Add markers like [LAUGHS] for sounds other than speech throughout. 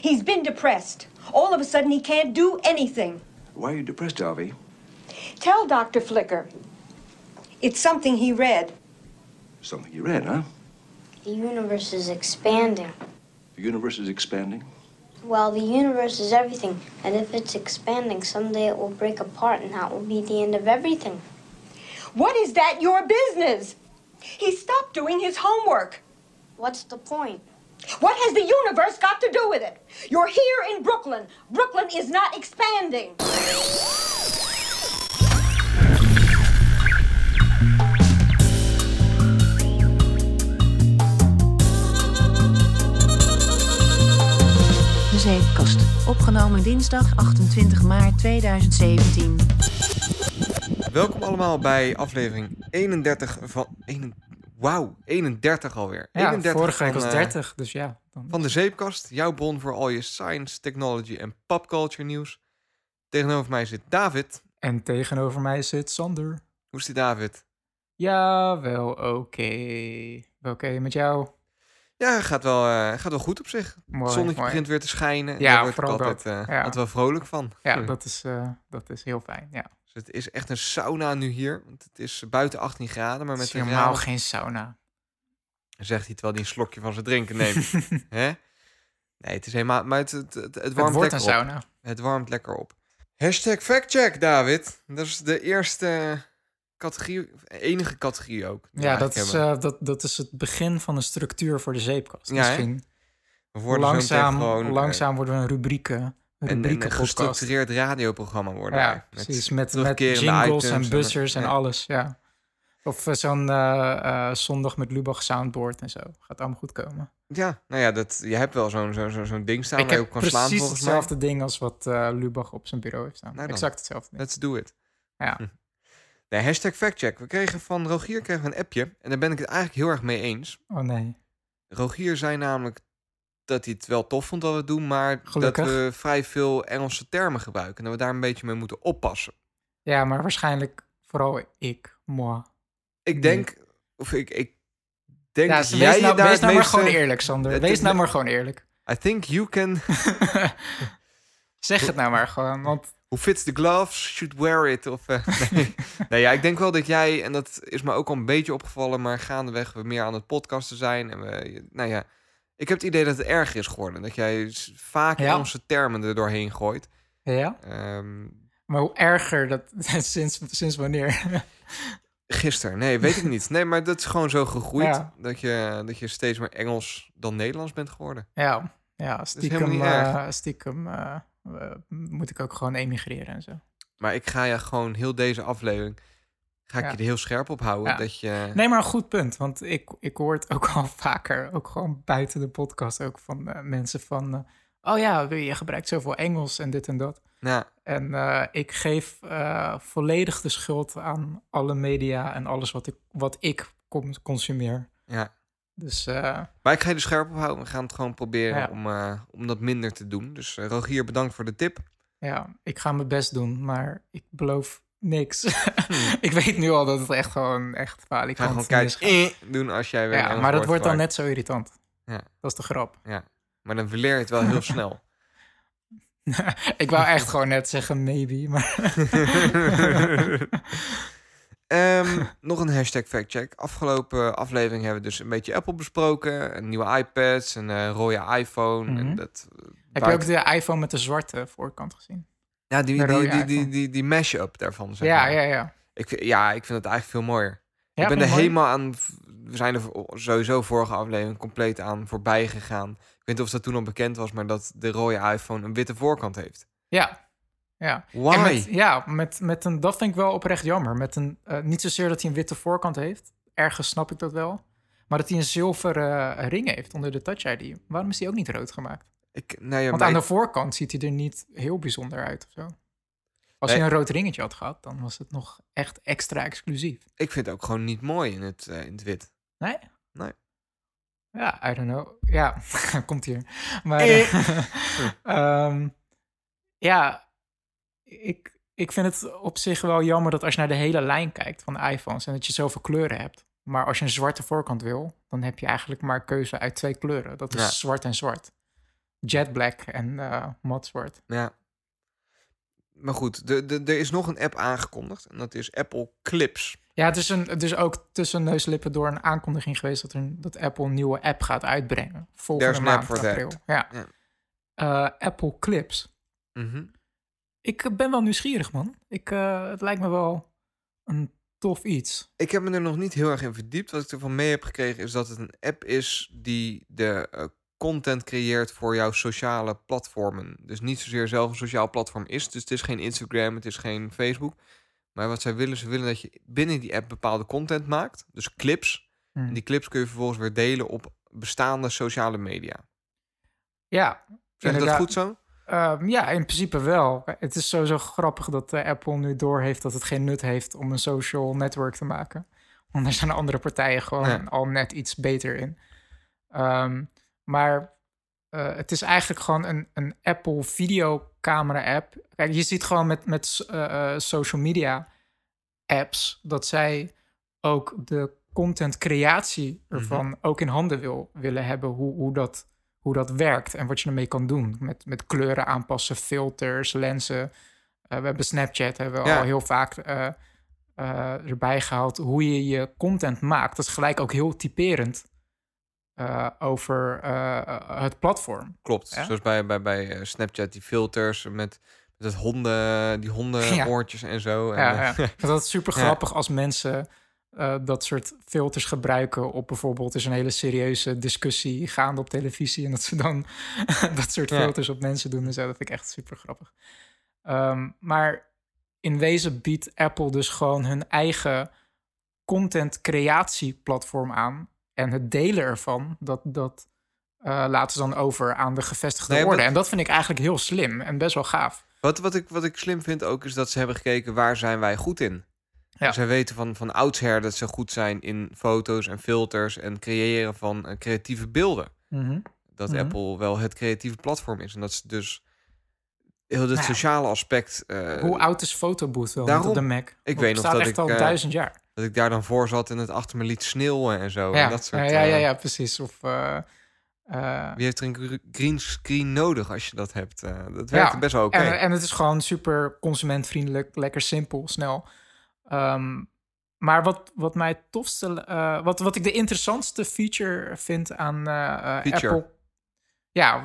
He's been depressed. All of a sudden, he can't do anything. Why are you depressed, Harvey? Tell Dr. Flicker. It's something he read. Something you read, huh? The universe is expanding. The universe is expanding. Well, the universe is everything, and if it's expanding, someday it will break apart, and that will be the end of everything. What is that your business? He stopped doing his homework. What's the point? What has the universe got to do with it? You're here in Brooklyn. Brooklyn is not expanding. De Zeepkast. Opgenomen dinsdag 28 maart 2017. Welkom allemaal bij aflevering 31 van... 1, wauw, 31 alweer. Ja, 31 vorige week was eh, 30, dus ja. Dan... van de Zeepkast, jouw bron voor al je science, technology en popculture nieuws. Tegenover mij zit David. En tegenover mij zit Sander. Hoe is die David? Ja, wel oké. Oké, met jou? Ja, gaat wel, eh, gaat wel goed op zich. Mooi, het zonnetje mooi. begint weer te schijnen. Ja, Daar word ik altijd, eh, Ja. altijd wel vrolijk van. Ja, Hm. [LAUGHS] dat is, eh, dat is heel fijn. Ja. Het is echt een sauna nu hier. Want het is buiten 18 graden, maar met helemaal raam, geen sauna. zegt hij terwijl hij een slokje van zijn drinken neemt. [LAUGHS] Hè? Nee, het is helemaal... Maar het, het, het, het Het warmt wordt lekker een op. sauna. Het warmt lekker op. Hashtag factcheck, David. Dat is de eerste categorie, enige categorie ook. Ja, dat is, eh, dat, dat is het begin van een structuur voor de zeepkast. Ja? Misschien we worden langzaam, gewoon, eh, langzaam worden we een rubrieken, een een, gestructureerd radioprogramma worden. Ja, precies. Met, met jingles en buzzers en alles, ja. Of eh, zo'n eh, eh, zondag met Lubach soundboard en zo. Gaat allemaal goed komen. Ja, nou ja, dat, je hebt wel zo'n zo'n zo'n ding staan ik waar je op kan slaan precies volgens hetzelfde ding als wat Lubach op zijn bureau heeft staan. Nou exact hetzelfde mij. ding. Let's do it. Ja. Hm. [LAUGHS] Nee, hashtag factcheck. We kregen van Rogier kregen we een appje. En daar ben ik het eigenlijk heel erg mee eens. Oh nee. Rogier zei namelijk dat hij het wel tof vond dat we het doen, maar Gelukkig. dat we vrij veel Engelse termen gebruiken. En dat we daar een beetje mee moeten oppassen. Ja, maar waarschijnlijk vooral ik, moi. Ik denk, of ik, ik denk Ja, dat wees jij nou, daar wees nou maar gewoon eerlijk, Sander. Wees nou maar gewoon eerlijk. I think you can... [LAUGHS] zeg het nou maar gewoon, want Who fits the gloves should wear it. Of, eh, [LAUGHS] nee. [LAUGHS] nee, ja, ik denk wel dat jij, en dat is me ook al een beetje opgevallen, maar gaandeweg we meer aan het podcasten zijn. En we, nou ja, ik heb het idee dat het erger is geworden. Dat jij vaak Ja. onze termen er doorheen gooit. ja. Ehm Maar hoe erger dat [LAUGHS] sinds, sinds wanneer? gisteren, nee, weet ik niet. Nee, maar dat is gewoon zo gegroeid. Ja. Dat, je, dat je steeds meer Engels dan Nederlands bent geworden. ja, ja, stiekem, erg. stiekem eh, eh, moet ik ook gewoon emigreren en zo. Maar ik ga je gewoon heel deze aflevering, ga ik Ja. je er heel scherp op houden. Ja. Dat je... Nee, maar een goed punt. Want ik, ik hoor het ook [LAUGHS] al vaker, ook gewoon buiten de podcast, ook van eh, mensen van... eh, oh ja, je gebruikt zoveel Engels en dit en dat. Nou, En eh, ik geef volledig de schuld aan alle media en alles wat ik, wat ik consumeer. ja. Dus Maar ik ga je er scherp op houden. We gaan het gewoon proberen Ja. om, om dat minder te doen. Dus Rogier, bedankt voor de tip. ja, ik ga mijn best doen, maar ik beloof niks. [LAUGHS] [LAUGHS] ik weet nu al dat het echt gewoon echt Ik ga gewoon eh, doen als jij weer Ja, maar dat wordt dan net zo irritant. Ja. Dat is de grap. Maar dan leer je het wel heel snel. [LAUGHS] ik wou echt gewoon net zeggen maybe, maar... Ehm, nog een hashtag factcheck. Afgelopen aflevering hebben we dus een beetje Apple besproken. Een nieuwe iPads, een eh, rode iPhone. Mhm. en dat, eh, Heb je ook de iPhone met de zwarte voorkant gezien? Ja, die, die, die, die, die, die mash-up daarvan. Zeg Ja, maar. ja, ja. Ik, vind- ja, ik vind het eigenlijk veel mooier. Ja, ik ben er mooi? helemaal aan. We zijn er sowieso vorige aflevering compleet aan voorbij gegaan. Ik weet niet of dat toen al bekend was, maar dat de rode iPhone een witte voorkant heeft. Ja. Ja. Why? En met, ja, met, met een, dat vind ik wel oprecht jammer. Met een, eh, niet zozeer dat hij een witte voorkant heeft. Ergens snap ik dat wel. Maar dat hij een zilveren ring heeft onder de Touch ID. Waarom is die ook niet rood gemaakt? Ik, nou ja, Want aan de voorkant ziet hij er niet heel bijzonder uit of zo. Als Nee. hij een rood ringetje had gehad, dan was het nog echt extra exclusief. ik vind het ook gewoon niet mooi in het, eh, in het wit. Nee? Nee. Ja, I don't know. Ja, [LAUGHS] komt hier. Maar Eh. eh, [LAUGHS] ehm, ja, ik, ik vind het op zich wel jammer dat als je naar de hele lijn kijkt van de iPhones en dat je zoveel kleuren hebt. Maar als je een zwarte voorkant wil, dan heb je eigenlijk maar keuze uit twee kleuren. Dat is Ja. zwart en zwart. Jet Black en eh Modsword. Ja. Maar goed, de, de, er is nog een app aangekondigd. En dat is Apple Clips. Ja, het is, een, het is ook tussen neus en lippen door een aankondiging geweest dat, er, een- dat Apple een nieuwe app gaat uitbrengen. Volgende maand, april. Ja. Ja. Eh, Apple Clips. Mhm. Ik eh, ben wel nieuwsgierig, man. Ik, het lijkt me wel een tof iets. Ik heb me er nog niet heel erg in verdiept. Wat ik ervan mee heb gekregen is dat het een app is die de content creëert voor jouw sociale platformen. Dus niet zozeer zelf een sociaal platform is. Dus het is geen Instagram, het is geen Facebook. Maar wat zij willen, ze willen dat je binnen die app bepaalde content maakt. Dus clips. En die clips kun je vervolgens weer delen op bestaande sociale media. Ja, Zeg ik dat goed zo? Ehm, ja, in principe wel. Het is sowieso grappig dat eh, Apple nu doorheeft dat het geen nut heeft om een social network te maken. Want daar zijn andere partijen gewoon Ja. al net iets beter in. Ehm, maar eh, het is eigenlijk gewoon een, een Apple videocamera app. Kijk, je ziet gewoon met, met eh, eh, social media apps dat zij ook de content creatie ervan ook in handen wil, willen hebben. Hoe, hoe, dat, hoe dat werkt en wat je ermee kan doen. Met, met kleuren aanpassen, filters, lenzen. We hebben Snapchat, hebben we Ja. al heel vaak erbij gehaald. Hoe je je content maakt. Dat is gelijk ook heel typerend eh, over eh, het platform. Klopt. Ja? Zoals bij, bij, bij eh, Snapchat, die filters met, met het honden, die hondenoortjes [LAUGHS] en zo. En, Ja, eh, ja. Ik vind dat [LAUGHS] super Ja. grappig als mensen dat soort filters gebruiken op bijvoorbeeld is een hele serieuze discussie gaande op televisie en dat ze dan [LAUGHS] dat soort Ja. filters op mensen doen en zo. Dat vind ik echt super grappig. Ehm, maar in wezen biedt Apple dus gewoon hun eigen content creatieplatform aan en het delen ervan dat dat eh, laten ze dan over aan de gevestigde Nee, orde. En dat vind ik eigenlijk heel slim en best wel gaaf. Wat, wat, ik, wat ik slim vind ook is dat ze hebben gekeken waar zijn wij goed in. Ja. Zij weten van, van oudsher dat ze goed zijn in foto's en filters en creëren van eh, creatieve beelden. Dat Mhm. Apple wel het creatieve platform is. En dat ze dus heel het Nou ja. sociale aspect. eh, Hoe oud is Photobooth wel daarom. op de Mac? Ik weet nog staat dat echt ik, al eh, duizend jaar. Dat ik daar dan voor zat en het achter me liet sneeuwen en zo. Ja, en dat soort, ja, ja, ja, eh, ja, precies. Of, eh, eh, Wie heeft er een gr- green screen nodig als je dat hebt? Dat werkt ja, best wel oké. en, en het is gewoon super consumentvriendelijk, lekker simpel, snel. Ehm, maar wat, wat mij tofste, wat, wat ik de interessantste feature vind aan Feature. Apple. Ja,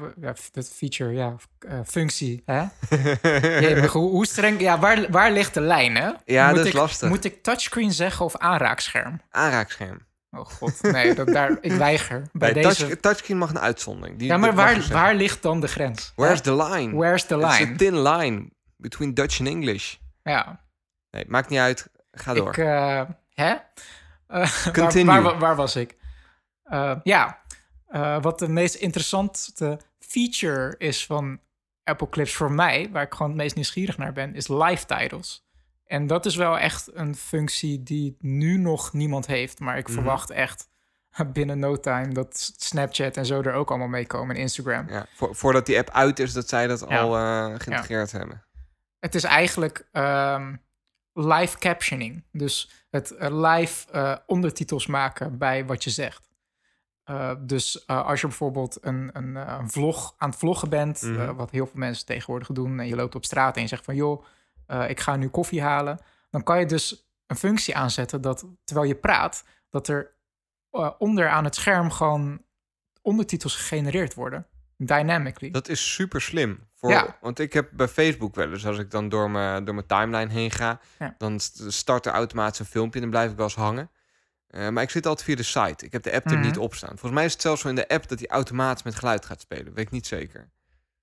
dat feature, ja, eh, functie. Hè? [LAUGHS] Jee, hoe, hoe streng, ja, waar, waar ligt de lijn, hè? Ja, Moet dat is ik, lastig. Moet ik touchscreen zeggen of aanraakscherm? Aanraakscherm. Oh god, nee, dat, daar, [LAUGHS] ik weiger. Bij Bij deze... touch, touchscreen mag een uitzondering. Die, Ja, maar waar, waar ligt dan de grens? Where's the line? Where's the It's a line? thin line between Dutch and English. Ja, Nee, maakt niet uit. Ga door. ik... eh, hè? [LAUGHS] Continue. Waar, waar, waar was ik? Eh, ja, eh, wat de meest interessante feature is van Apple Clips voor mij... waar ik gewoon het meest nieuwsgierig naar ben, is live titles. En dat is wel echt een functie die nu nog niemand heeft. Maar ik Mhm. verwacht echt [LAUGHS] binnen no time... dat Snapchat en zo er ook allemaal mee komen en Instagram. Ja, vo- voordat die app uit is, dat zij dat Ja. al eh, geïntegreerd hebben. Het is eigenlijk ehm, live captioning. Dus het eh, live ondertitels maken bij wat je zegt. Eh, dus eh, als je bijvoorbeeld een, een, eh, een vlog aan het vloggen bent, Mhm. wat heel veel mensen tegenwoordig doen, en je loopt op straat en je zegt van joh, ik ga nu koffie halen, dan kan je dus een functie aanzetten dat terwijl je praat, dat er onder aan het scherm gewoon ondertitels gegenereerd worden, dynamically. Dat is super slim. Voor, Ja. Want ik heb bij Facebook wel eens, als ik dan door mijn, door mijn timeline heen ga, Ja. dan st- start er automatisch een filmpje en dan blijf ik wel eens hangen. Eh, maar ik zit altijd via de site. Ik heb de app er Mhm. niet op staan. Volgens mij is het zelfs zo in de app dat hij automatisch met geluid gaat spelen. Weet ik niet zeker.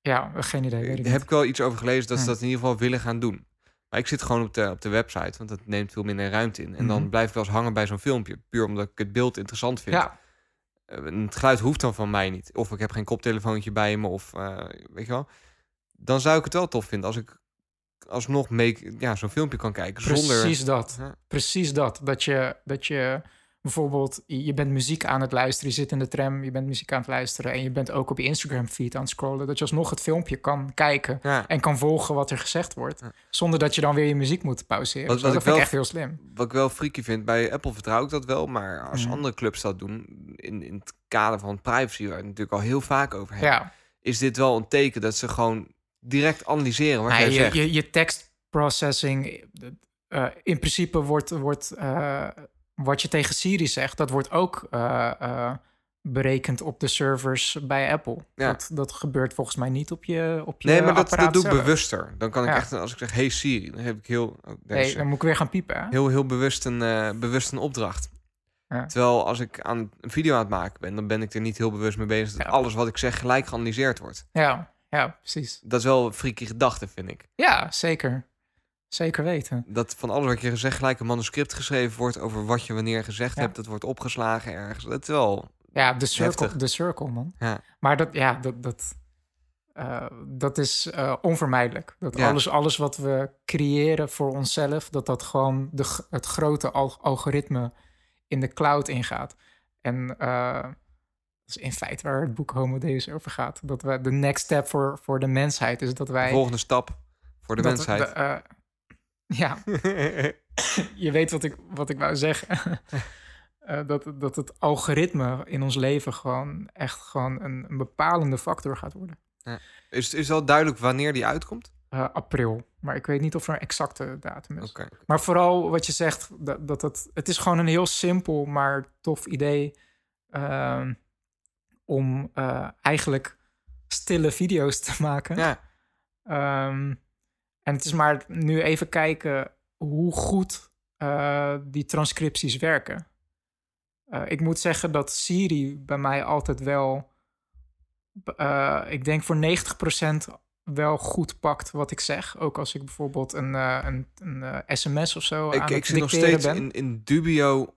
Ja, geen idee. Weet ik Daar niet. heb ik wel iets over gelezen dat ze Hm. dat in ieder geval willen gaan doen. Maar ik zit gewoon op de, op de website, want dat neemt veel minder ruimte in. En dan Mhm. blijf ik wel eens hangen bij zo'n filmpje. Puur omdat ik het beeld interessant vind. Ja, Eh, het geluid hoeft dan van mij niet. Of ik heb geen koptelefoontje bij me, of eh, weet je wel. Dan zou ik het wel tof vinden als ik alsnog ja, zo'n filmpje kan kijken. Zonder, Precies dat. Ja. Precies dat. Dat je, dat je bijvoorbeeld, je bent muziek aan het luisteren, je zit in de tram, je bent muziek aan het luisteren en je bent ook op je Instagram feed aan het scrollen. Dat je alsnog het filmpje kan kijken Ja, en kan volgen wat er gezegd wordt. Ja. Zonder dat je dan weer je muziek moet pauzeren. Wat- wat dat ik vind ik wel- echt heel slim. wat ik wel freaky vind, bij Apple vertrouw ik dat wel. Maar als Mhm. andere clubs dat doen, in, in het kader van privacy, waar we het natuurlijk al heel vaak over hebben. Ja, is dit wel een teken dat ze gewoon direct analyseren wat jij je, zegt. je, je tekstprocessing, eh, in principe wordt, wordt eh, wat je tegen Siri zegt, dat wordt ook eh, eh, berekend op de servers bij Apple. Ja. Dat, dat gebeurt volgens mij niet op je op je nee, maar dat, doe ik bewuster. Dan kan ik Ja. echt, als ik zeg, hey Siri, dan heb ik heel, oh, Nee, ze. dan moet ik weer gaan piepen. Hè? heel, heel bewust, een, eh, bewust een opdracht. Ja. Terwijl als ik aan een video aan het maken ben, dan ben ik er niet heel bewust mee bezig dat alles wat ik zeg gelijk geanalyseerd wordt. Ja, ja, precies. Dat is wel een freaky gedachte, vind ik. Ja, zeker. Zeker weten. Dat van alles wat je zegt gelijk een manuscript geschreven wordt over wat je wanneer gezegd Ja. hebt. Dat wordt opgeslagen ergens. Dat is wel... Ja, de circle, Heftig. de circle man. Ja. Maar dat, ja, dat, dat, eh, dat is eh, onvermijdelijk. Dat Ja. alles, alles wat we creëren voor onszelf, dat dat gewoon de, het grote al- algoritme in de cloud ingaat. En eh, dat is in feite waar het boek Homo Deus over gaat. Dat we de next step voor, voor de mensheid is dat De wij... volgende stap voor de dat- mensheid. de, ja, [COUGHS] je weet wat ik, wat ik wou zeggen. [LAUGHS] Eh, dat, dat het algoritme in ons leven gewoon echt gewoon een, een bepalende factor gaat worden. is, is wel duidelijk wanneer die uitkomt? Eh, april. Maar ik weet niet of er een exacte datum is. Maar vooral wat je zegt, dat, dat het, het is gewoon een heel simpel, maar tof idee ehm, om eh, eigenlijk stille video's te maken. Ja, Ehm, en het is maar nu even kijken hoe goed eh, die transcripties werken. Eh, ik moet zeggen dat Siri bij mij altijd wel, eh, ik denk voor 90% wel goed pakt wat ik zeg. Ook als ik bijvoorbeeld een, een, een sms of zo ik, aan ik het zit nog steeds ben. in, in dubio.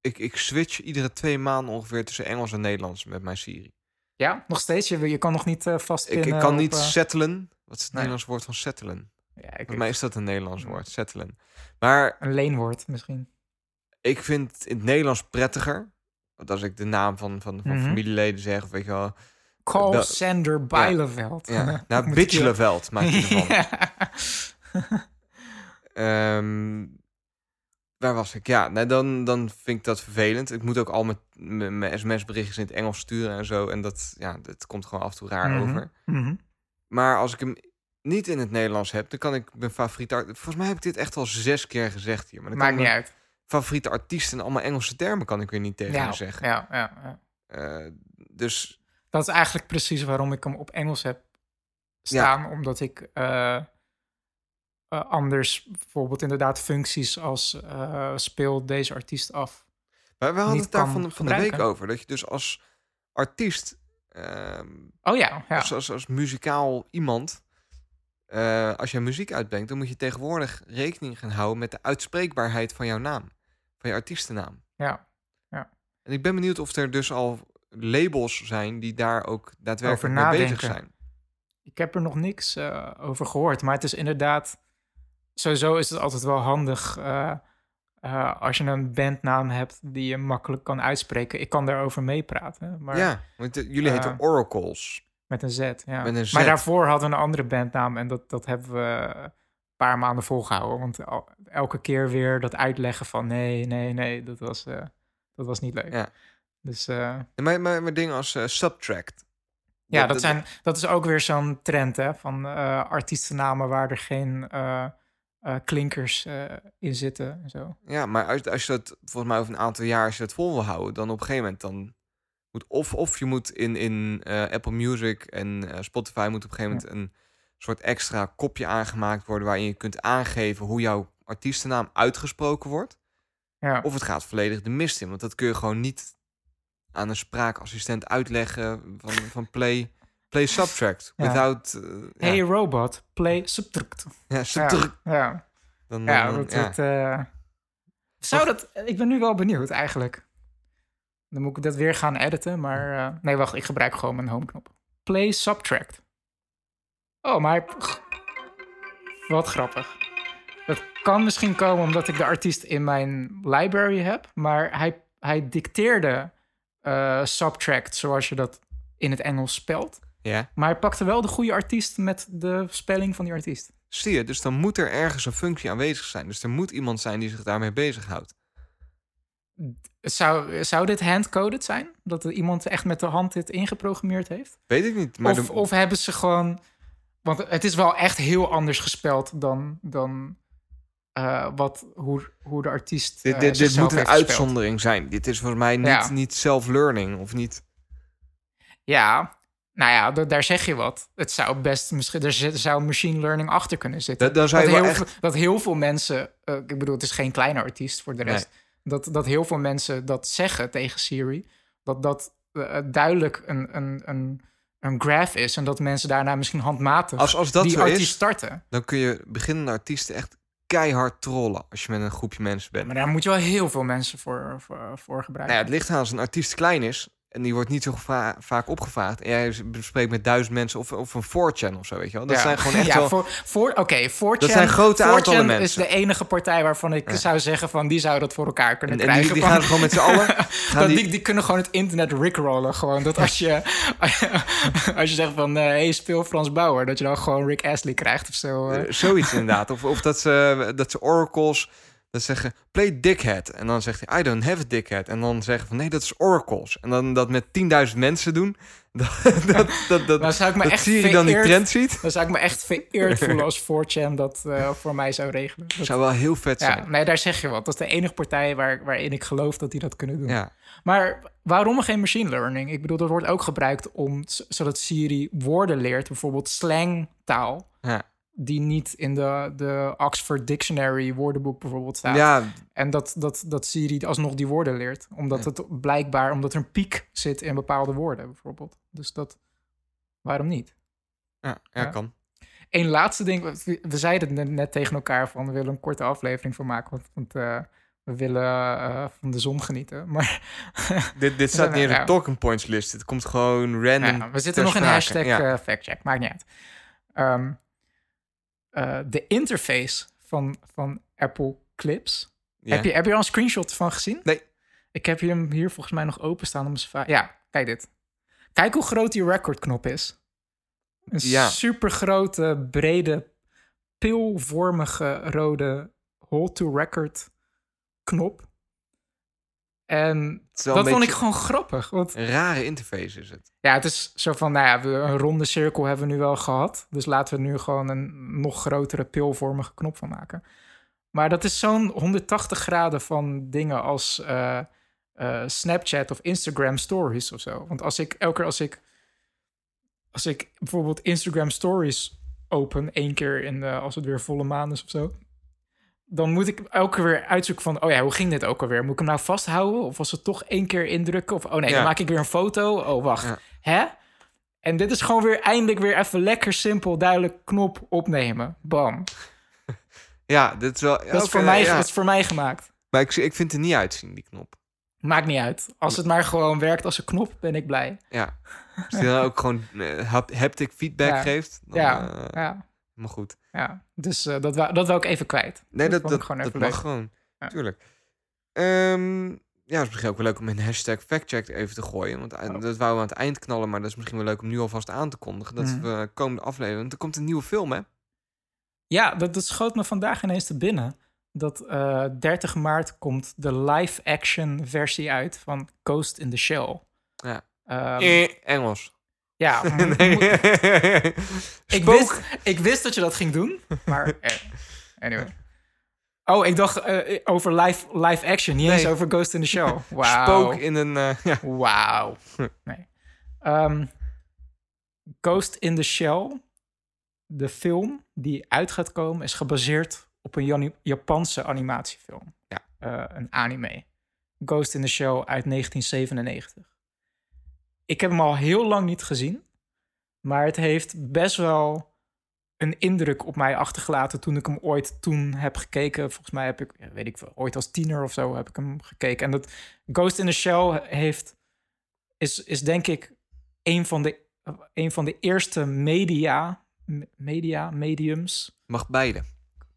Ik, ik switch iedere twee maanden ongeveer tussen Engels en Nederlands met mijn Siri. Ja, nog steeds. Je, je kan nog niet vastpinnen. Ik, ik kan op, niet eh, settelen. Wat is het nee. Nederlands woord van settelen? ja, ik, Volgens mij is dat een Nederlands woord, settelen. Maar een leenwoord misschien. ik vind het in het Nederlands prettiger. Want als ik de naam van, van, van Mhm. familieleden zeg, of weet je wel. Call Sander Bijleveld. Ja, Of [LAUGHS] nou, je- Bitchleveld maakt hij ervan. [LAUGHS] Ja. Waar was ik? Ja, nou, dan, dan vind ik dat vervelend. Ik moet ook al mijn- mijn mijn sms-berichtjes in het Engels sturen en zo. En dat, ja, dat komt gewoon af en toe raar Mhm. over. Mhm. Maar als ik hem niet in het Nederlands heb, dan kan ik mijn favoriete... Volgens mij heb ik dit echt al zes keer gezegd hier. Maar Maakt niet uit. favoriete artiesten en allemaal Engelse termen kan ik weer niet tegen Ja, zeggen. ja, ja, ja. Eh, dus Dat is eigenlijk precies waarom ik hem op Engels heb staan. Omdat ik eh, eh, anders bijvoorbeeld inderdaad functies als eh, speel deze artiest af. Maar we hadden het daar van, van de week over. Dat je dus als artiest, ehm, Oh ja, ja. als, als, als muzikaal iemand, eh, als je muziek uitbrengt, dan moet je tegenwoordig rekening gaan houden met de uitspreekbaarheid van jouw naam. Van je artiestennaam. ja. En ik ben benieuwd of er dus al labels zijn die daar ook daadwerkelijk mee bezig zijn. Ik heb er nog niks over gehoord. Maar het is inderdaad... Sowieso is het altijd wel handig... eh, eh, als je een bandnaam hebt die je makkelijk kan uitspreken. Ik kan daarover meepraten. Maar Ja, want eh, jullie heten Oracles. Met een Z, ja. Met een Z. Maar daarvoor hadden we een andere bandnaam en dat, dat hebben we een paar maanden volgehouden. Want el- elke keer weer dat uitleggen van nee, nee, nee, dat was, dat was niet leuk. Ja. Dus Maar, maar, maar dingen als Subtract. ja, dat, zijn, dat is ook weer zo'n trend hè, van eh, artiestennamen waar er geen eh, klinkers eh, in zitten en zo. Ja, maar als, als je dat volgens mij over een aantal jaar als je dat vol wil houden, dan op een gegeven moment dan moet of of je moet in in eh, Apple Music en Spotify moet op een gegeven moment een soort extra kopje aangemaakt worden waarin je kunt aangeven hoe jouw artiestennaam uitgesproken wordt, Ja, of het gaat volledig de mist in, want dat kun je gewoon niet aan een spraakassistent uitleggen van van play play subtract Ja. without eh, hey robot, play subtract. ja, subtract. ja. Dan, Ja, dan- dat, ja. dat, eh, zou dat... Ik ben nu wel benieuwd eigenlijk. Dan moet ik dat weer gaan editen, maar... eh, nee, wacht, ik gebruik gewoon mijn home-knop. Play Subtract. Oh, maar... Wat grappig. Dat kan misschien komen omdat ik de artiest in mijn library heb, maar hij, hij dicteerde eh, Subtract zoals je dat in het Engels spelt. Ja. Maar hij pakte wel de goede artiest met de spelling van die artiest. Zie je, dus dan moet er ergens een functie aanwezig zijn. Dus er moet iemand zijn die zich daarmee bezighoudt. Zou, zou dit handcoded zijn? Dat er iemand echt met de hand dit ingeprogrammeerd heeft? Weet ik niet. Maar Of, de- of hebben ze gewoon... Want het is wel echt heel anders gespeld dan, dan eh, wat, hoe, hoe de artiest dit, eh, dit, dit moet een uitzondering zijn. Dit is volgens mij niet, Ja. niet self-learning of niet. Ja, nou ja, da- daar zeg je wat. Het zou best misschien, er zou machine learning achter kunnen zitten. Dat, wel heel, echt- veel- dat heel veel mensen, eh, ik bedoel, het is geen kleine artiest voor de rest. Dat, dat heel veel mensen dat zeggen tegen Siri. Dat dat eh, duidelijk een, een, een, een graph is. En dat mensen daarna misschien handmatig Als, als dat die artiest is, starten. dan kun je beginnende artiesten echt keihard trollen als je met een groepje mensen bent. Maar daar moet je wel heel veel mensen voor, voor, voor gebruiken. Nou ja, het ligt aan als een artiest klein is en die wordt niet zo vaak opgevraagd. En jij spreekt met duizend mensen of, of een 4chan of zo, weet je wel. Dat Ja. zijn gewoon echt [LAUGHS] ja, wel... voor, voor, Oké, 4chan, Dat zijn grote 4chan aantallen is mensen. de enige partij waarvan ik Ja. zou zeggen van die zou dat voor elkaar kunnen En, en die, krijgen. die Van- gaan gewoon met z'n allen... [LAUGHS] Dat die, die, die kunnen gewoon het internet rickrollen. Gewoon dat als je, [LAUGHS] als je zegt van eh hey, speel Frans Bauer, dat je dan gewoon Rick Astley krijgt of zo. eh, zoiets inderdaad. Of, of dat, ze, dat ze oracles... Dat zeggen, play dickhead. En dan zegt hij, I don't have a dickhead. En dan zeggen van, nee, dat is oracles. En dan dat met 10.000 mensen doen. [LAUGHS] Dat, dat, dat, dat, Dan zou ik me dat echt Siri dan die vereerd- trend ziet. Dan zou ik me echt vereerd voelen [LAUGHS] als 4chan dat eh, voor mij zou regelen. Dat- zou wel heel vet ja, zijn. nee, daar zeg je wat. Dat is de enige partij waar, waarin ik geloof dat die dat kunnen doen. Ja. Maar waarom geen machine learning? Ik bedoel, dat wordt ook gebruikt om zodat Siri woorden leert, bijvoorbeeld slangtaal, Ja. Die niet in de, de Oxford Dictionary woordenboek bijvoorbeeld staat. ja, En dat, dat, dat Siri alsnog die woorden leert. Omdat het blijkbaar, omdat er een piek zit in bepaalde woorden bijvoorbeeld. Dus dat, waarom niet? ja, ja, Ja. kan. Eén laatste ding, we, zeiden het net, tegen elkaar van we willen een korte aflevering van maken, want, want eh, we willen eh, van de zon genieten. [LAUGHS] Maar Dit, dit staat niet in de talking points list. Het komt gewoon random. ja, we zitten nog in hashtag eh, factcheck, maakt niet uit. Ehm, eh, de interface van, van Apple Clips. Ja. Heb, je, heb je er al een screenshot van gezien? Nee. Ik heb hem hier volgens mij nog openstaan om eens Ja, kijk dit. Kijk hoe groot die recordknop is. Een Ja. super grote, brede, pilvormige rode hold to record knop. En dat vond ik gewoon grappig. Want Een rare interface is het. ja, het is zo van, nou ja, we, een ronde cirkel hebben we nu wel gehad. Dus laten we er nu gewoon een nog grotere pilvormige knop van maken. Maar dat is zo'n 180 graden van dingen als eh, eh, Snapchat of Instagram stories of zo. Want als ik elke keer als ik, als ik bijvoorbeeld Instagram stories open, één keer in de, als het weer volle maan is of zo. Dan moet ik elke keer weer uitzoeken van, oh ja, hoe ging dit ook alweer? Moet ik hem nou vasthouden? Of was het toch één keer indrukken? Of, oh nee, Ja. dan maak ik weer een foto. Oh, wacht. Ja. Hè? En dit is gewoon weer eindelijk weer even lekker simpel, duidelijk knop opnemen. Bam. [LAUGHS] Ja, dit is wel... Dat, is voor mij, ja. dat is voor mij gemaakt. Maar ik, ik vind het niet uitzien, die knop. Maakt niet uit. Als het maar gewoon werkt als een knop, ben ik blij. Ja. Als die dan ook gewoon eh, hap- haptic feedback Ja. geeft, dan ja, eh, ja, helemaal goed. ja. Dus eh, dat, wou, dat wil ik even kwijt. Nee, dat, dat, ik gewoon dat even mag leuk. gewoon. Ja. Tuurlijk. Ehm, ja, het is misschien ook wel leuk om een hashtag factcheck even te gooien. Want Oh. dat wouden we aan het eind knallen, maar dat is misschien wel leuk om nu alvast aan te kondigen. Dat Mhm. we komende aflevering, want er komt een nieuwe film, hè? Ja, dat, dat schoot me vandaag ineens te binnen. Dat eh 30 maart komt de live-action versie uit van Ghost in the Shell. Ja. Eh, Engels. Ja, [LAUGHS] Nee. mo- [LAUGHS] ik, wist, ik wist dat je dat ging doen, maar [LAUGHS] eh, anyway. Oh, ik dacht eh, over live, live action, niet eens over Ghost in the Shell. Wauw. Spook in een... eh, ja. Wauw. Nee. Ehm, Ghost in the Shell, de film die uit gaat komen, is gebaseerd op een Japanse animatiefilm. Ja. Eh, een anime. Ghost in the Shell uit 1997. Ik heb hem al heel lang niet gezien, maar het heeft best wel een indruk op mij achtergelaten toen ik hem ooit toen heb gekeken. Volgens mij heb ik, ja, weet ik veel, ooit als tiener of zo heb ik hem gekeken. En dat Ghost in the Shell heeft, is, is denk ik een van de, een van de eerste media, me- media, mediums, Mag beide.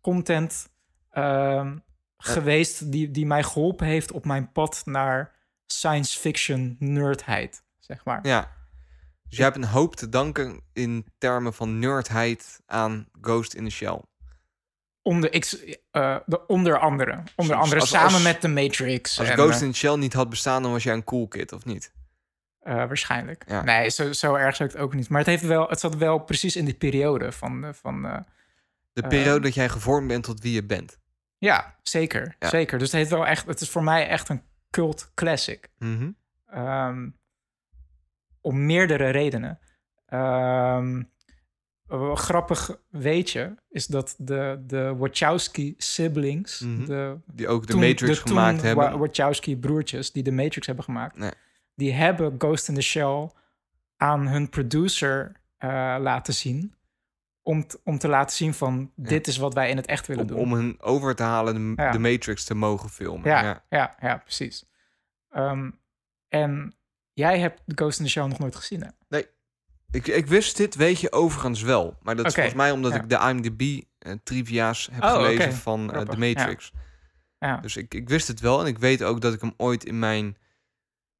content ehm, geweest die, die mij geholpen heeft op mijn pad naar science fiction nerdheid, zeg maar. Ja. Dus jij hebt een hoop te danken in termen van nerdheid aan Ghost in the Shell. onder, ik, eh, de, onder andere. Onder andere als- samen als- met The Matrix. Als en, Ghost eh, in the Shell niet had bestaan, dan was jij een cool kid, of niet? eh, waarschijnlijk. Ja. Nee, zo, zo erg zou ik het ook niet. Maar het, heeft wel, het zat wel precies in die periode van... van De periode dat jij gevormd bent tot wie je bent. ja, zeker. Ja. Zeker. Dus het, heeft wel echt, het is voor mij echt een cult classic. Mhm. Ehm, om meerdere redenen. Ehm, een grappig weetje is dat de, de Wachowski-siblings... Mhm. de, Die ook de toen- Matrix de gemaakt toen hebben. Wa- Wachowski-broertjes die de Matrix hebben gemaakt... Nee. die hebben Ghost in the Shell aan hun producer eh, laten zien... Om, t- om te laten zien van, dit is wat wij in het echt willen om, doen. om hen over te halen de, Ja. Matrix te mogen filmen. Ja, Ja. ja. ja, precies. Ehm, en jij hebt Ghost in the Shell nog nooit gezien, hè? Ik, ik wist dit, weet je, overigens wel. Maar dat is volgens mij omdat ja. ik de IMDb-trivia's heb Oh, gelezen van eh, The Matrix. Ja. Dus ik, ik wist het wel. En ik weet ook dat ik hem ooit in mijn...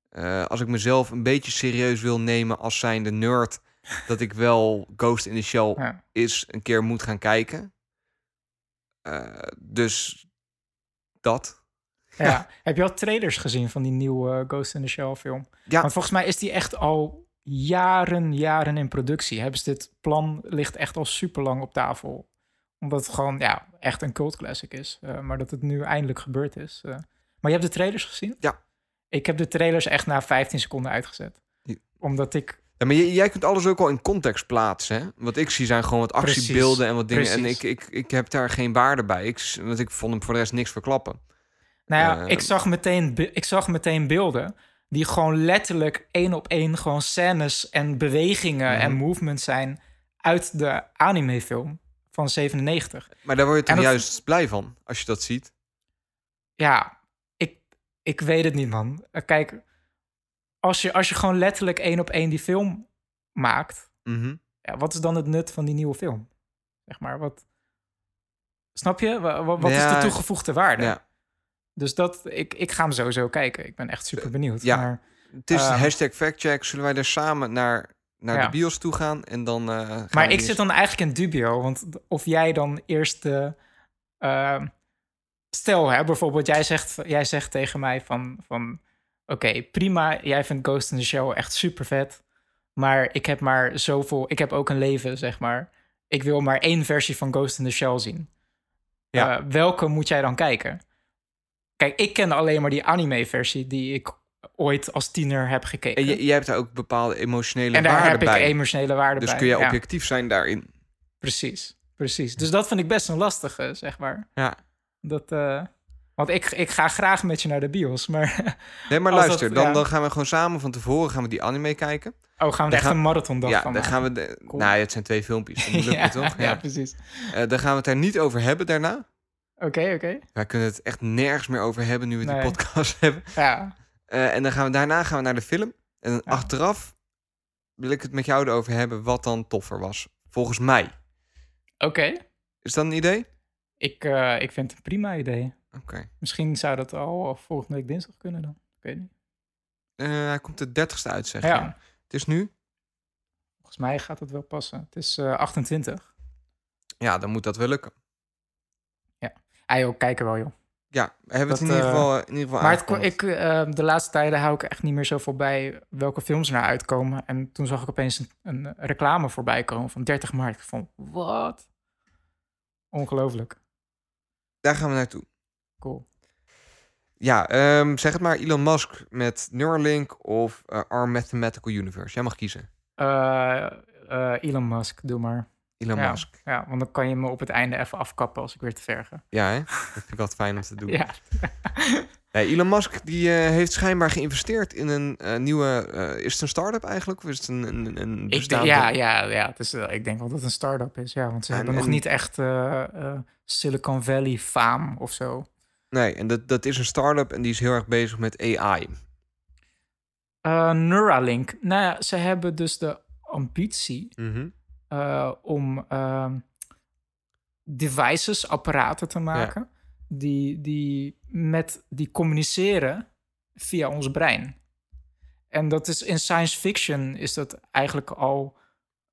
eh, als ik mezelf een beetje serieus wil nemen als zijnde nerd... dat ik wel Ghost in the Shell is een keer moet gaan kijken. Eh, dus dat. Ja. Heb je al trailers gezien van die nieuwe eh, Ghost in the Shell film? Ja. Want volgens mij is die echt al jaren, jaren in productie. Hebben ze dit plan ligt echt al super lang op tafel. Omdat het gewoon ja, echt een cult classic is. Eh, maar dat het nu eindelijk gebeurd is. Eh, maar je hebt de trailers gezien? Ja. Ik heb de trailers echt na 15 seconden uitgezet. Ja. Omdat ik Ja, maar jij, kunt alles ook al in context plaatsen. Hè? Wat ik zie zijn gewoon wat actiebeelden en wat dingen. En ik, ik, ik heb daar geen waarde bij. Ik, want ik vond hem voor de rest niks verklappen. Nou ja, Eh, ik, zag meteen, ik zag meteen beelden die gewoon letterlijk één op één gewoon scènes en bewegingen en Mhm. movements zijn uit de animefilm van 97. Maar daar word je toch dat- juist blij van als je dat ziet. Ja, ik, ik weet het niet, man. Eh, Kijk, als je, als je gewoon letterlijk één op één die film maakt, Mhm. ja, wat is dan het nut van die nieuwe film? Zeg maar, wat... Snap je? Wa- wa- Wat, is de toegevoegde waarde? Ja. Dus dat, ik, ik ga hem sowieso kijken. Ik ben echt super benieuwd. ja. Maar, Het is Ehm, hashtag factcheck. Zullen wij er samen naar, naar Ja. de bios toe gaan? En dan eh, gaan Maar ik zit dan eigenlijk in dubio. Want of jij dan eerst de... ehm, stel, hè, bijvoorbeeld, jij zegt, jij zegt tegen mij van... van Oké, prima, jij vindt Ghost in the Shell echt super vet. Maar ik heb maar zoveel... Ik heb ook een leven, zeg maar. Ik wil maar één versie van Ghost in the Shell zien. Ja. Eh, welke moet jij dan kijken? Kijk, ik ken alleen maar die anime-versie... die ik ooit als tiener heb gekeken. En jij hebt daar ook bepaalde emotionele En daar heb ik bij. emotionele waarde dus bij. kun je ja. objectief zijn daarin. Precies, precies. Dus dat vind ik best een lastige, zeg maar. Ja. Dat, eh, want ik, ik ga graag met je naar de bios, maar... [LAUGHS] Nee, maar luister, dat- dan, ja. dan gaan we gewoon samen van tevoren gaan we die anime kijken. Oh, gaan we er echt gaan- een marathondag ja, van dan maken? gaan we... De, Cool. Nou, het zijn twee filmpjes, [LAUGHS] lukt ja, toch? ja, Ja. precies. Eh, dan gaan we het daar niet over hebben daarna. Oké, oké. Wij kunnen het echt nergens meer over hebben nu we die podcast [LAUGHS] hebben. Ja, Eh, en dan gaan we daarna gaan we naar de film. En dan Ja. achteraf wil ik het met jou erover hebben wat dan toffer was. Volgens mij. oké. Is dat een idee? Ik, eh, ik vind het een prima idee. Oké. Misschien zou dat al volgende week dinsdag kunnen dan. Ik weet niet. Eh, hij komt de 30ste uit, zeg je. Ja, Het is nu? volgens mij gaat het wel passen. Het is eh 28. Ja, dan moet dat wel lukken. Kijken wel joh. Ja, we hebben het Dat, in ieder eh, geval, in ieder geval Maar het, ik, eh, de laatste tijden hou ik echt niet meer zoveel bij welke films er naar uitkomen. En toen zag ik opeens een, een reclame voorbij komen van 30 maart. Vond, wat? Ongelooflijk. Daar gaan we naartoe. Cool. Ja, ehm, zeg het maar. Elon Musk met Neuralink of eh Arm Mathematical Universe. Jij mag kiezen. Elon Musk, doe maar. Elon ja, Musk. Ja, want dan kan je me op het einde even afkappen als ik weer te ver ga. Ja, hè? Dat vind ik altijd fijn om te doen. [LAUGHS] Ja. [LAUGHS] Nee, Elon Musk die, eh, heeft schijnbaar geïnvesteerd in een eh, nieuwe... eh, is het een start-up eigenlijk? Of is het een, een, een Ik bestaande... ja, ja, ja het is, ik denk wel dat het een start-up is. Ja, want ze En- hebben nog niet echt Silicon Valley faam of zo. Nee, en dat, dat is een start-up en die is heel erg bezig met AI. Neuralink. Nou ja, ze hebben dus de ambitie Mhm. Eh, om ehm, devices, apparaten te maken die, die, met, die communiceren via ons brein. En dat is in science fiction is dat eigenlijk al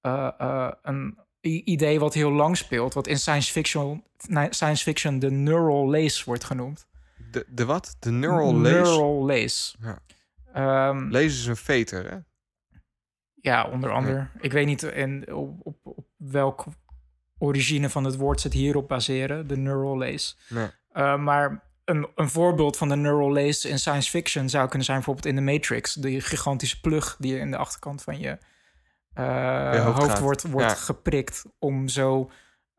eh, eh, een idee wat heel lang speelt, wat in science fiction, science fiction de neural lace wordt genoemd. De, de wat? De neural lace? Neural lace. Ja. Ehm, Lace is een veter, hè? Ja, onder andere. Ik weet niet in, op, op, op welk origine van het woord ze het hierop baseren, de neural lace. Nee. Uh, maar een, een voorbeeld van de neural lace in science fiction zou kunnen zijn bijvoorbeeld in de Matrix. Die gigantische plug die in de achterkant van je uh, Je hoofd wordt, wordt Ja. geprikt om zo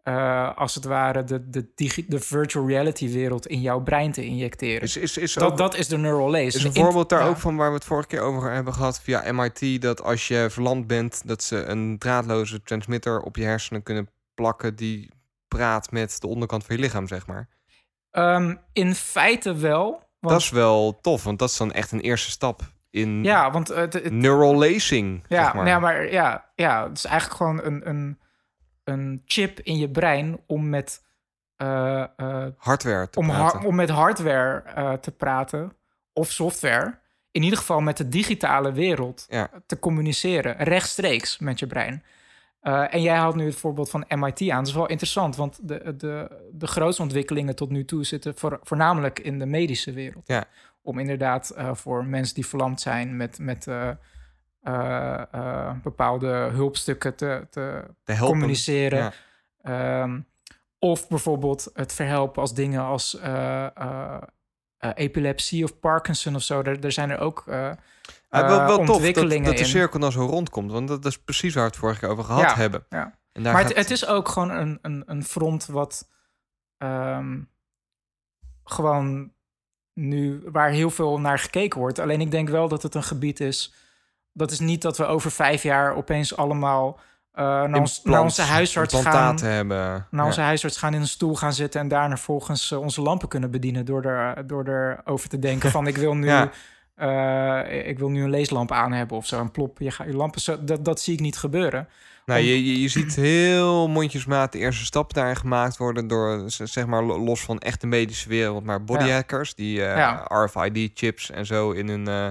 uh, als het ware de, de, digi- de virtual reality wereld in jouw brein te injecteren. Is, is, is, dat, ook, dat is de neural lace. is een voorbeeld daar ja. ook van waar we het vorige keer over hebben gehad via MIT... dat als je verlamd bent, dat ze een draadloze transmitter op je hersenen kunnen plakken... die praat met de onderkant van je lichaam, zeg maar. Um, in feite wel. Want, Dat is wel tof, want dat is dan echt een eerste stap in ja, want het, het, neural lacing, Ja, zeg maar. ja, maar ja, ja, het is eigenlijk gewoon een, een, een chip in je brein om met, uh, uh, Hardware te om, om met hardware uh, te praten of software. In ieder geval met de digitale wereld Ja. te communiceren, rechtstreeks met je brein. En jij haalt nu het voorbeeld van MIT aan. Dat is wel interessant, want de, de, de grootste ontwikkelingen tot nu toe zitten voor, voornamelijk in de medische wereld. Ja. Om inderdaad voor mensen die verlamd zijn met, met uh, uh, bepaalde hulpstukken te, te communiceren. Ja. Um, of bijvoorbeeld het verhelpen als dingen als uh, uh, epilepsie of Parkinson of zo. Er, er zijn er ook Ja, wel, wel tof dat, ontwikkelingen dat de cirkel dan zo rondkomt. Want dat is precies waar we het vorige keer over gehad Ja, hebben. ja. En daar Maar gaat- het, het is ook gewoon een, een, een front wat ehm, gewoon nu waar heel veel naar gekeken wordt. Alleen ik denk wel dat het een gebied is. Dat is niet dat we over vijf jaar opeens allemaal uh, naar, ons, naar implants- onze huisarts gaan. hebben. Naar onze Ja. huisarts gaan in een stoel gaan zitten en daarna volgens uh, onze lampen kunnen bedienen door er, door erover te denken van [LAUGHS] ik wil nu, Ja. uh, ik wil nu een leeslamp aan hebben of zo. En plop, je gaat je lampen zo. Dat, dat zie ik niet gebeuren. Nou, Om- je, je, je ziet heel mondjesmaat de eerste stappen daarin gemaakt worden door, zeg maar, lo- los van echt de medische wereld, maar bodyhackers die eh, Ja. RFID-chips en zo in hun, eh,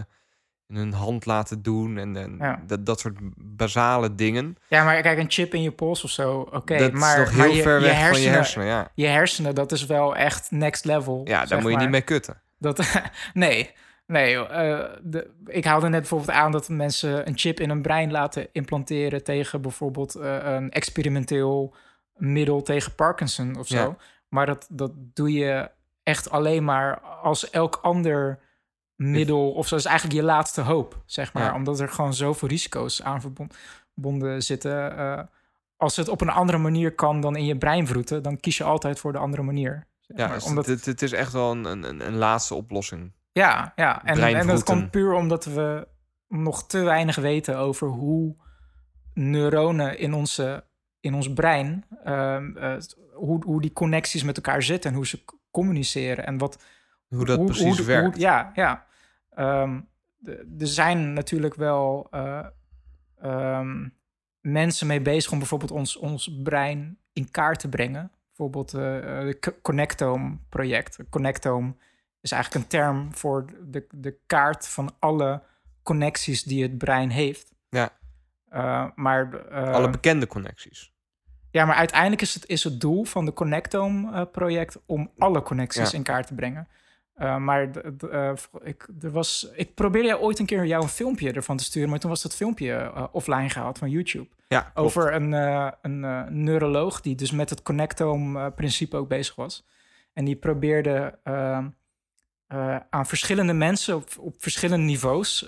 hun hand laten doen en, en Ja. dat, dat soort basale dingen. Ja, maar kijk, een chip in je pols of zo, oké. dat maar, is nog maar heel je, ver je weg hersenen, van je hersenen. Ja, Je hersenen, dat is wel echt next level. ja daar moet je maar. niet mee kutten. Dat, [LAUGHS] nee, nee. eh, de, ik haalde net bijvoorbeeld aan dat mensen een chip in hun brein laten implanteren tegen bijvoorbeeld eh, een experimenteel middel tegen Parkinson of zo. Ja. Maar dat, dat doe je echt alleen maar als elk ander middel, of zo is eigenlijk je laatste hoop, zeg maar. Ja. Omdat er gewoon zoveel risico's aan verbon- verbonden zitten. eh, als het op een andere manier kan dan in je brein vroeten, dan kies je altijd voor de andere manier. zeg Ja, dus Omdat het, het is echt wel een, een, een laatste oplossing. ja, ja. En, en dat komt puur omdat we nog te weinig weten over hoe neuronen in, onze, in ons brein, ehm, eh, hoe, hoe die connecties met elkaar zitten en hoe ze communiceren en wat. Hoe dat precies werkt. ja, ja. Ehm, er zijn natuurlijk wel eh, ehm, mensen mee bezig om bijvoorbeeld ons, ons brein in kaart te brengen. Bijvoorbeeld eh het Connectome-project. Connectome is eigenlijk een term voor de, de kaart van alle connecties die het brein heeft. Ja. Eh, maar, eh, Alle bekende connecties. ja, maar uiteindelijk is het, is het doel van de Connectome-project om alle connecties Ja. in kaart te brengen. Eh, maar eh, ik, er was, ik probeerde ooit een keer jou een filmpje ervan te sturen, maar toen was dat filmpje eh, offline gehaald van YouTube. Ja. Over een, een neuroloog die dus met het connectome-principe ook bezig was. En die probeerde eh, eh, aan verschillende mensen op, op verschillende niveaus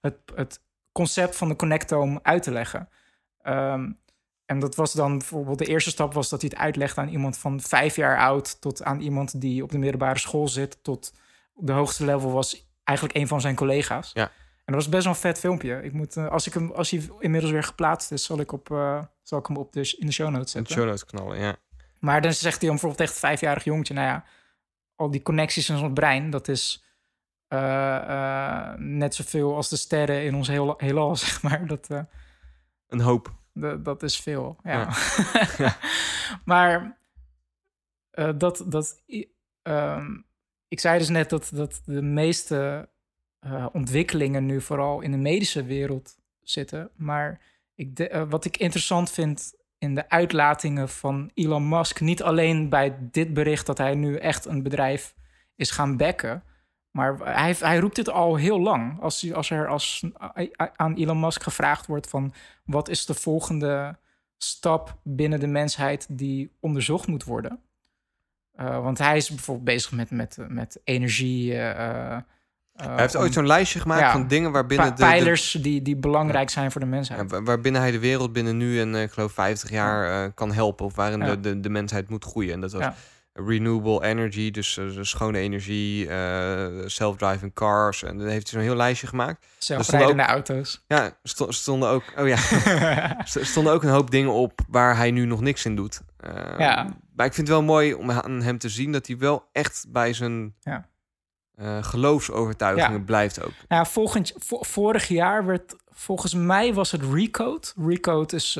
het, het concept van de connectome uit te leggen. Ehm, en dat was dan bijvoorbeeld de eerste stap was dat hij het uitlegde aan iemand van vijf jaar oud tot aan iemand die op de middelbare school zit tot de hoogste level was eigenlijk een van zijn collega's. Ja. En dat was best wel een vet filmpje. Ik moet, eh, als, ik hem, als hij inmiddels weer geplaatst is, zal ik, op, eh, zal ik hem op de, in de show notes In de zetten. show notes knallen, ja. Maar dan zegt hij dan bijvoorbeeld echt vijfjarig jongetje... nou ja, al die connecties in ons brein, dat is eh, eh, net zoveel als de sterren in ons heel, heelal, [LAUGHS] zeg maar. Dat, Een hoop. Dat, dat is veel, ja. Ja. [LAUGHS] maar eh, dat... dat ehm, ik zei dus net dat, dat de meeste eh, ontwikkelingen nu vooral in de medische wereld zitten. Maar ik de- eh, wat ik interessant vind in de uitlatingen van Elon Musk. Niet alleen bij dit bericht dat hij nu echt een bedrijf is gaan bekken. Maar hij, hij roept dit al heel lang. Als, hij- als er als, aan Elon Musk gevraagd wordt van... wat is de volgende stap binnen de mensheid die onderzocht moet worden? Eh, want hij is bijvoorbeeld bezig met, met, met energie... eh, eh, Hij heeft om- ooit zo'n lijstje gemaakt ja, van dingen waarbinnen de, de, pijlers die, die belangrijk zijn voor de mensheid. ja, wa- waarbinnen hij de wereld binnen nu en eh, ik geloof 50 jaar eh, kan helpen. Of waarin de, de, de mensheid moet groeien. En dat was Ja. Renewable energy, dus eh, schone energie, eh, self-driving cars. En dan heeft hij zo'n heel lijstje gemaakt. Zelfrijdende auto's. Ja, sto- stonden ook, oh ja, [LAUGHS] stonden ook een hoop dingen op waar hij nu nog niks in doet. Eh, Ja. Maar ik vind het wel mooi om aan hem te zien dat hij wel echt bij zijn Ja. geloofsovertuigingen Ja. blijft ook. Nou, volgend, vo- vorig jaar werd, volgens mij was het Recode. Recode is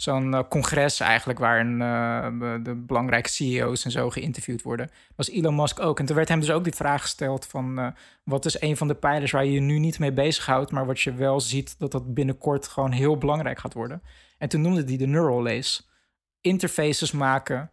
zo'n eh, congres eigenlijk waarin eh, de belangrijke CEO's en zo geïnterviewd worden. Was Elon Musk ook. En toen werd hem dus ook die vraag gesteld van... eh, wat is een van de pijlers waar je je nu niet mee bezighoudt... maar wat je wel ziet dat dat binnenkort gewoon heel belangrijk gaat worden. En toen noemde hij de neural lace. Interfaces maken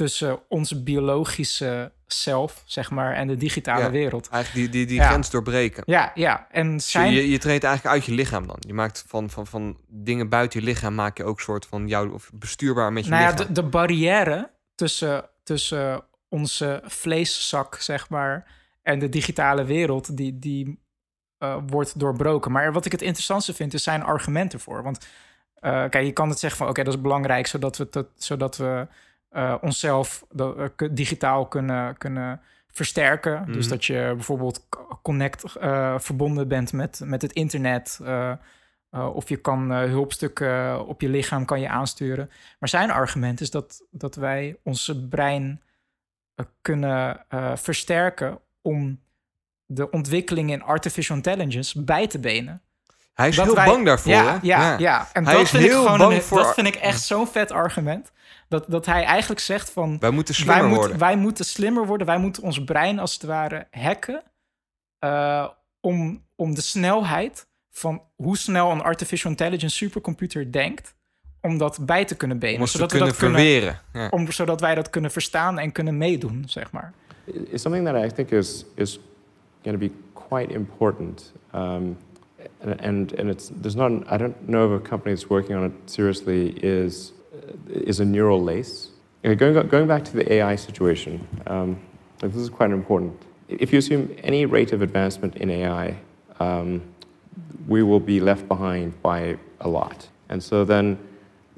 tussen onze biologische zelf, zeg maar... en de digitale Ja. wereld. Eigenlijk die, die, die Ja. grens doorbreken. Ja, ja. En Dus zijn... Je, je treedt eigenlijk uit je lichaam dan. Je maakt van, van, van dingen buiten je lichaam maak je ook soort van jou of bestuurbaar met je nou ja, lichaam. de, de barrière tussen, tussen onze vleeszak, zeg maar, en de digitale wereld, die, die eh, wordt doorbroken. Maar wat ik het interessantste vind, is zijn argumenten voor. Want eh, kijk, je kan het zeggen van, oké, dat is belangrijk, zodat we, tot, zodat we eh, onszelf eh, digitaal kunnen, kunnen versterken. Dus Mhm. dat je bijvoorbeeld connect, eh, verbonden bent met, met het internet. of je kan hulpstukken op je lichaam kan je aansturen. Maar zijn argument is dat, dat wij onze brein kunnen versterken om de ontwikkeling in artificial intelligence bij te benen. Hij is Dat heel wij- bang daarvoor. Ja, ja, ja. En Hij dat is vind ik gewoon bang een- voor- dat vind ik echt zo'n vet argument. Dat, dat hij eigenlijk zegt van Wij moeten slimmer wij, worden. moeten, wij moeten slimmer worden. Wij moeten ons brein als het ware hacken. eh, om, om de snelheid van hoe snel een artificial intelligence supercomputer denkt. Om dat bij te kunnen benen. om ons te zodat we kunnen. Ja. om, zodat wij dat kunnen verstaan en kunnen meedoen, zeg maar. is something that I think is is going to be quite important. Um, and and, and it's, there's not I don't know of a company that's working on it seriously is is a neural lace. Okay, going going back to the AI situation, um, this is quite important. If you assume any rate of advancement in AI, um, we will be left behind by a lot, and so then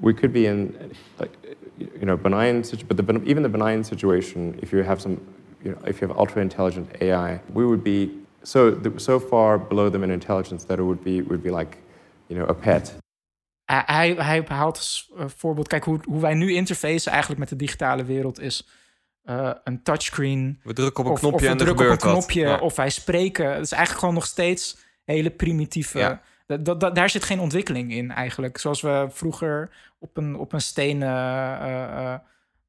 we could be in like you know benign but the, even the benign situation if you have some you know if you have ultra intelligent AI we would be so so far below them in intelligence that it would be would be like you know a pet Hij, hij, haalt als eh, voorbeeld, kijk hoe, hoe wij nu interfacen eigenlijk met de digitale wereld is eh, een touchscreen. We drukken op een of, knopje of we en drukken op een knopje Ja. of wij spreken. Het is eigenlijk gewoon nog steeds hele primitieve. Ja. Dat, dat, dat- daar zit geen ontwikkeling in eigenlijk. Zoals we vroeger op een, op een steen, eh, eh,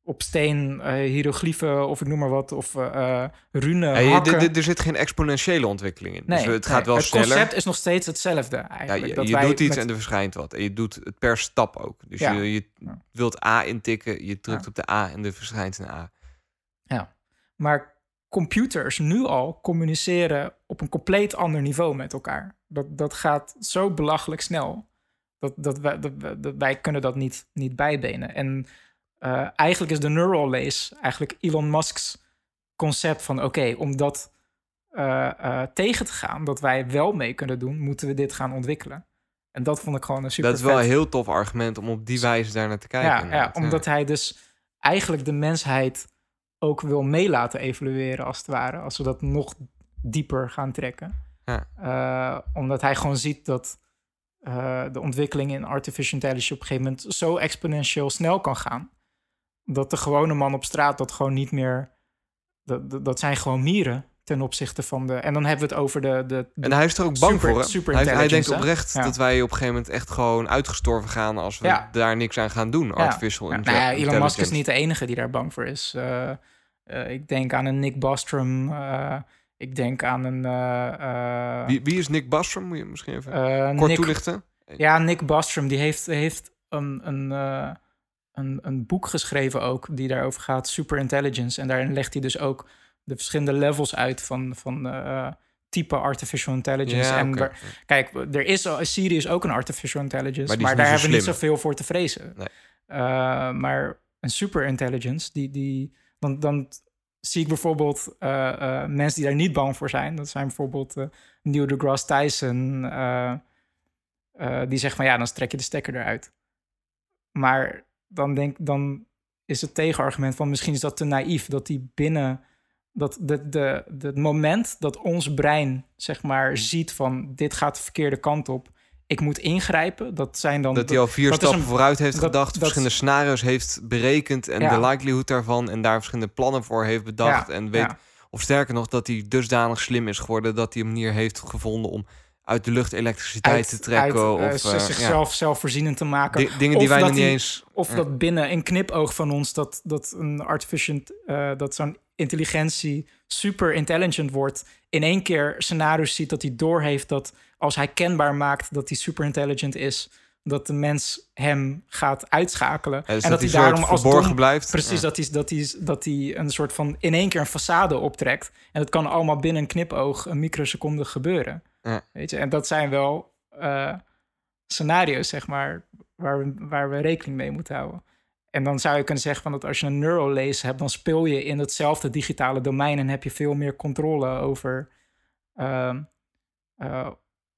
op steen eh, hieroglyphen of ik noem maar wat, of eh eh, runen hakken. er zit geen exponentiële ontwikkeling in. nee, dus het gaat nee. wel het sneller. concept is nog steeds hetzelfde Ja, eigenlijk. je dat je wij doet iets met- en er verschijnt wat. En je doet het per stap ook. Dus Ja. je, wilt A intikken, je drukt Ja. op de A en er verschijnt een A. Ja, maar computers nu al communiceren op een compleet ander niveau met elkaar. Dat, dat gaat zo belachelijk snel. Dat, dat, wij, dat, dat wij kunnen dat niet, niet bijbenen. En eh, eigenlijk is de neural lace eigenlijk Elon Musk's concept van... oké, om dat eh, eh, tegen te gaan, dat wij wel mee kunnen doen... moeten we dit gaan ontwikkelen. En dat vond ik gewoon een super dat is wel een heel tof argument om op die wijze daar naar te kijken. ja, ja, omdat hij dus eigenlijk de mensheid ook wil mee laten evolueren, als het ware. Als we dat nog dieper gaan trekken. Ja. Omdat hij gewoon ziet dat de ontwikkeling in artificial intelligence op een gegeven moment zo exponentieel snel kan gaan. Dat de gewone man op straat dat gewoon niet meer. Dat, dat, dat zijn gewoon mieren ten opzichte van de. En dan hebben we het over de. de, de- En hij is er ook bang Super- voor. super hij, hij denkt oprecht Ja. dat wij op een gegeven moment echt gewoon uitgestorven gaan als we Ja. daar niks aan gaan doen. Artificial Ja, nou ja, Elon Musk is niet de enige die daar bang voor is. Eh, eh, ik denk aan een Nick Bostrom. eh, ik denk aan een. Wie, wie is Nick Bastrom? Moet je misschien even kort Nick- toelichten? Ja, Nick Bostrom, die heeft, heeft een, een, een, een boek geschreven ook die daarover gaat, Superintelligence. En daarin legt hij dus ook de verschillende levels uit van, van eh, type artificial intelligence. Ja, en waar- kijk, er is al, Siri is ook een artificial intelligence, Maar daar hebben we niet zoveel voor te vrezen. Nee. Eh, maar een superintelligence, die, die, dan, dan zie ik bijvoorbeeld eh, mensen die daar niet bang voor zijn. Dat zijn bijvoorbeeld Neil deGrasse Tyson, die zegt van ja, dan trek je de stekker eruit. Maar dan, denk, dan is het tegenargument van misschien is dat te naïef, dat die binnen dat de, de, de, het moment dat ons brein zeg maar ziet van dit gaat de verkeerde kant op, ik moet ingrijpen, dat zijn dan Dat hij al vier stappen een- vooruit heeft dat- gedacht, dat- verschillende scenario's heeft berekend en Ja. de likelihood daarvan en daar verschillende plannen voor heeft bedacht Ja, en weet, ja. of sterker nog, dat hij dusdanig slim is geworden dat hij een manier heeft gevonden om uit de lucht elektriciteit uit- te trekken uit, eh, of eh, ja, zichzelf zelfvoorzienend te maken. di- dingen die Of wij nog niet eens. Of ja. dat binnen een knipoog van ons dat, dat een artificial, eh, dat zo'n intelligentie super intelligent wordt, in één keer scenario's ziet dat hij doorheeft dat als hij kenbaar maakt dat hij super intelligent is, dat de mens hem gaat uitschakelen. Ja, dus en dat dat, hij daarom als dom- blijft. Precies, Ja. dat, hij, dat, hij, dat hij een soort van in één keer een façade optrekt. En dat kan allemaal binnen een knipoog een microseconde gebeuren. Ja. Weet je? En dat zijn wel eh, scenario's, zeg maar, waar we, waar we rekening mee moeten houden. En dan zou je kunnen zeggen van dat als je een neural lace hebt, dan speel je in hetzelfde digitale domein en heb je veel meer controle over. ehm, eh,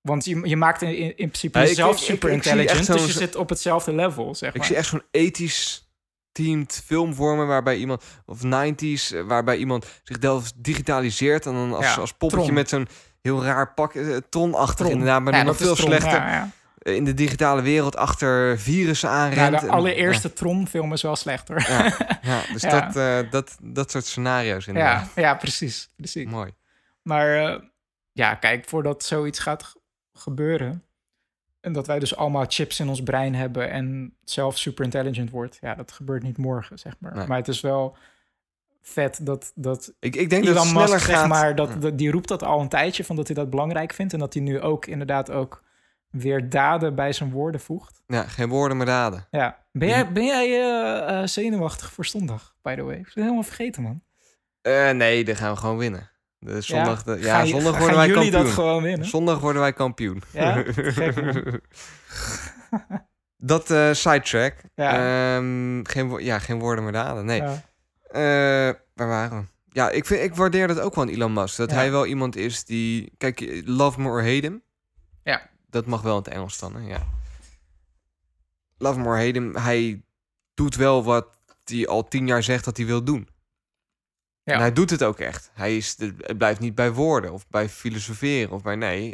want je, je maakt in, in principe Ja, ik- jezelf ik- ik- super ik intelligent, dus je zit op hetzelfde level, zeg maar. Ik zie echt zo'n ethisch teamed film vormen waarbij iemand, of 90s, eh, waarbij iemand zich zelf digitaliseert en dan als, Ja, als poppetje Tron. met zo'n heel raar pak, eh, tronachtig Tron. inderdaad, maar Ja, dan nog veel Tron, slechter ja, ja. eh, in de digitale wereld achter virussen Ja, aanrent. de en- allereerste Tron-film is wel slechter. Ja, ja, [LAUGHS] ja, dus Ja. Dat, dat, dat soort scenario's Ja, inderdaad. ja, precies. precies. Mooi. Maar ja, kijk, voordat zoiets gaat gebeuren... en dat wij dus allemaal chips in ons brein hebben... en zelf super intelligent wordt... ja, dat gebeurt niet morgen, zeg maar. Nee. Maar het is wel vet dat, dat Ik, ik denk dat Musk, sneller zeg maar... Dat, die roept dat al een tijdje, van dat hij dat belangrijk vindt... en dat hij nu ook inderdaad ook weer daden bij zijn woorden voegt. Ja, geen woorden maar daden. Ja. Ben jij, ben jij eh, eh, zenuwachtig voor zondag, by the way? Ik ben helemaal vergeten, man. Eh, nee, dan gaan we gewoon winnen. De zondag, de- ja, Gaan je- zondag worden wij jullie kampioen. dat gewoon winnen? Zondag worden wij kampioen. Ja? [LAUGHS] Dat eh sidetrack. Ja. Ehm, geen, ja, geen woorden maar daden. Nee. Ja. Eh, waar waren we? Ja, ik, vind, ik waardeer dat ook wel aan Elon Musk. Dat Ja. hij wel iemand is die... Kijk, love me or hate him. Ja. Dat mag wel in het Engels dan, hè? Ja. Love me or hate him. Hij doet wel wat hij al tien jaar zegt dat hij wil doen. Ja. En hij doet het ook echt. Hij is, het blijft niet bij woorden of bij filosoferen of bij... Nee,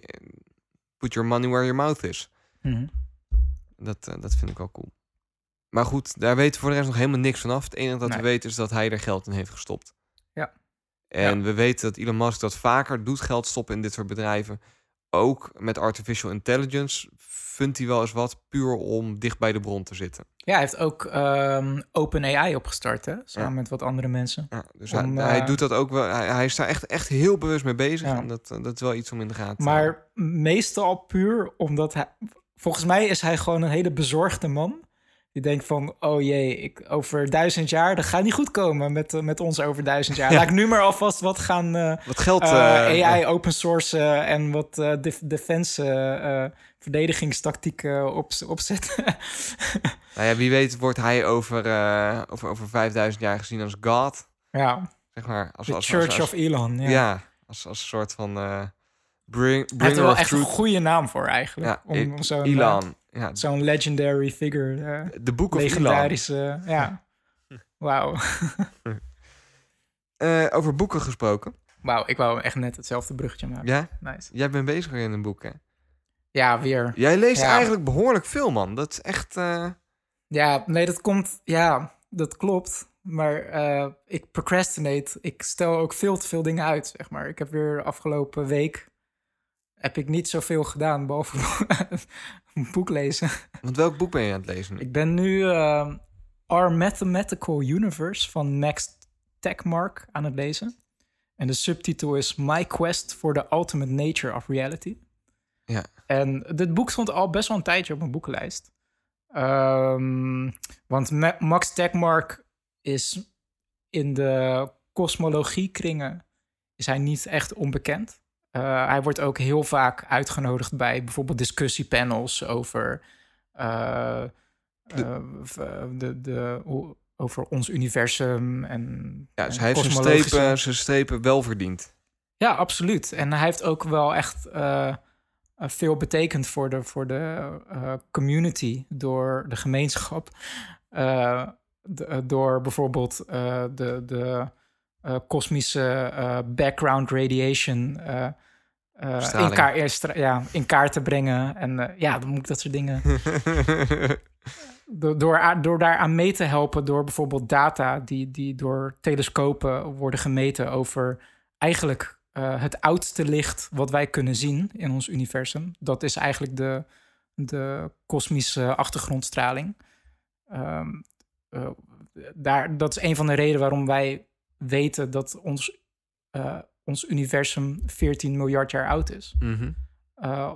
put your money where your mouth is. Mhm. Dat, eh, dat vind ik wel cool. Maar goed, daar weten we voor de rest nog helemaal niks vanaf. Het enige dat Nee. we weten is dat hij er geld in heeft gestopt. Ja. En we weten dat Elon Musk dat vaker doet, geld stoppen in dit soort bedrijven. Ook met artificial intelligence vindt hij wel eens wat, puur om dicht bij de bron te zitten. Ja, hij heeft ook ehm OpenAI opgestart, hè? Samen Ja. met wat andere mensen. Ja, dus Om, hij, hij eh, doet dat ook wel. Hij, hij is daar echt, echt heel bewust mee bezig. Ja. En dat, eh, dat is wel iets om in de gaten te Maar meestal puur omdat hij... Volgens mij is hij gewoon een hele bezorgde man. Die denkt van, oh jee, ik, over duizend jaar... dat gaat niet goed komen met, eh, met ons over duizend jaar. Ja. Laat ik nu maar alvast wat gaan... eh, Wat geld... eh, AI open source en wat def- defense verdedigingstactieken op, opzetten. [LAUGHS] Nou ja, wie weet wordt hij over, over, over 5000 jaar gezien als God. ja, Zeg maar. Als, de als, Church als, als- of Elon. Ja. Ja, als, als een soort van eh bring, Hij heeft er wel echt een goede naam voor eigenlijk. Ja, om om eh, Elon. Ja, zo'n legendary figure, eh, de boek of Elon. legendarische, ja. Wauw. [LAUGHS] Eh, over boeken gesproken. Wauw, ik wou echt net hetzelfde bruggetje maken. Ja, Nice. jij bent bezig in een boek, hè? Ja, weer. Jij leest Ja. eigenlijk behoorlijk veel, man. Dat is echt... eh, Ja, nee, dat komt. Ja, dat klopt. Maar ik procrastinate. Ik stel ook veel te veel dingen uit, zeg maar. Ik heb weer afgelopen week. heb ik niet zoveel gedaan, behalve [LAUGHS] [LAUGHS] een [LAUGHS] boek lezen. Want welk boek ben je aan het lezen? Ik ben nu eh, Our Mathematical Universe van Max Techmark aan het lezen. En de subtitel is My Quest for the Ultimate Nature of Reality. Ja. En dit boek stond al best wel een tijdje op mijn boekenlijst. Ehm, want Ma- Max Tegmark is in de kosmologiekringen is hij niet echt onbekend. Eh, hij wordt ook heel vaak uitgenodigd bij bijvoorbeeld discussiepanels over, eh, eh, de, de, hoe- over ons universum en Ja, dus en hij heeft zijn strepen, zijn strepen wel verdiend. Ja, absoluut. En hij heeft ook wel echt veel betekend voor de, voor de community, door de gemeenschap. De- door bijvoorbeeld de, de eh, kosmische eh, background radiation eh, in, kaart, ja, in kaart te brengen. En ja, dan moet ik dat soort dingen. [LAUGHS] door, door, a- door daaraan mee te helpen, door bijvoorbeeld data die, die door telescopen worden gemeten over eigenlijk het oudste licht wat wij kunnen zien in ons universum. Dat is eigenlijk de, de kosmische achtergrondstraling. Ehm, eh, daar, dat is een van de redenen waarom wij weten dat ons, eh, ons universum 14 miljard jaar oud is. Mhm. Uh,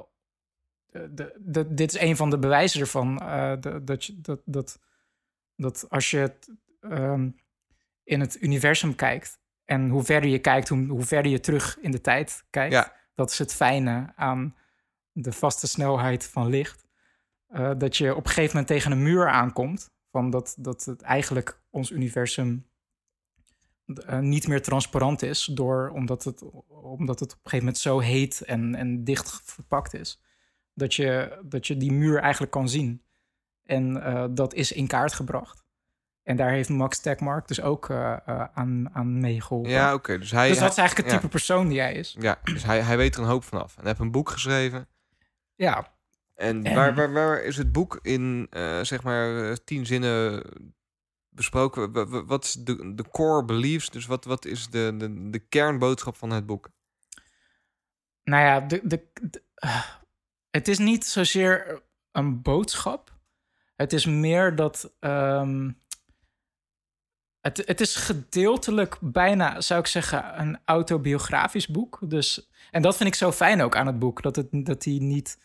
de, de, dit is een van de bewijzen ervan. eh, de- dat, je, dat, dat, dat als je het, ehm, in het universum kijkt... en hoe verder je kijkt, hoe, hoe verder je terug in de tijd kijkt... Ja. dat is het fijne aan de vaste snelheid van licht. eh, dat je op een gegeven moment tegen een muur aankomt... van dat, dat het eigenlijk ons universum eh, niet meer transparant is, door, omdat, het, omdat het op een gegeven moment zo heet en, en dicht verpakt is, dat je, dat je die muur eigenlijk kan zien. En eh, dat is in kaart gebracht. En daar heeft Max Tegmark dus ook eh, aan, aan meegeholpen. Ja, oké. dus hij, dus dat is eigenlijk het ja. type persoon die hij is. Ja, dus hij, hij weet er een hoop vanaf. En hij heeft een boek geschreven. Ja, En, En- Waar, waar, waar is het boek in, zeg maar, tien zinnen besproken? Wa- wa- Wat is de, de core beliefs? Dus wat, wat is de, de, de kernboodschap van het boek? nou ja, de, de, het is niet zozeer een boodschap. Het is meer dat. ehm, het, het is gedeeltelijk bijna, zou ik zeggen, een autobiografisch boek. Dus, en dat vind ik zo fijn ook aan het boek. Dat, het, dat hij niet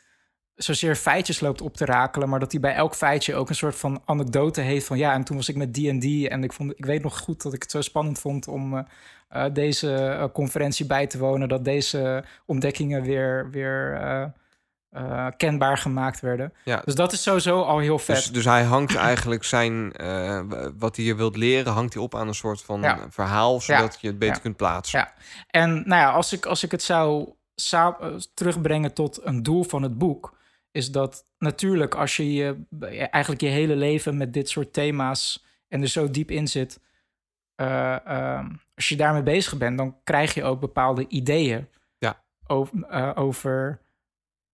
zozeer feitjes loopt op te rakelen, maar dat hij bij elk feitje ook een soort van anekdote heeft van ja, en toen was ik met die en die en ik, vond, ik weet nog goed dat ik het zo spannend vond om eh, eh, deze eh, conferentie bij te wonen, dat deze ontdekkingen weer, weer kenbaar gemaakt werden. Ja. Dus dat is sowieso al heel vet. Dus, dus hij hangt [CLEARS THROAT] eigenlijk zijn, wat hij je wilt leren, hangt hij op aan een soort van Ja. verhaal, zodat je het beter kunt plaatsen. Ja. En nou ja, als ik, als ik het zou terugbrengen tot een doel van het boek, is dat natuurlijk als je, je eigenlijk je hele leven met dit soort thema's en er zo diep in zit, eh, ehm, als je daarmee bezig bent, dan krijg je ook bepaalde ideeën Ja. over, eh, over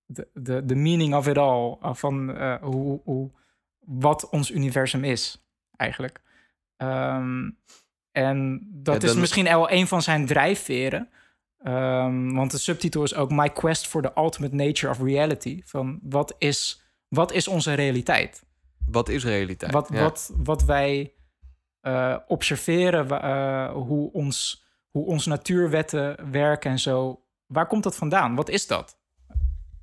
de, de, de meaning of it all, eh, van eh, hoe, hoe, wat ons universum is, eigenlijk. Ehm, en dat Ja, is misschien wel een van zijn drijfveren. Ehm, want de subtitel is ook My Quest for the Ultimate Nature of Reality. Van wat is, wat is onze realiteit? Wat is realiteit? Wat, Ja. wat, wat wij eh, observeren, eh, hoe, ons, hoe ons natuurwetten werken en zo. Waar komt dat vandaan? Wat is dat?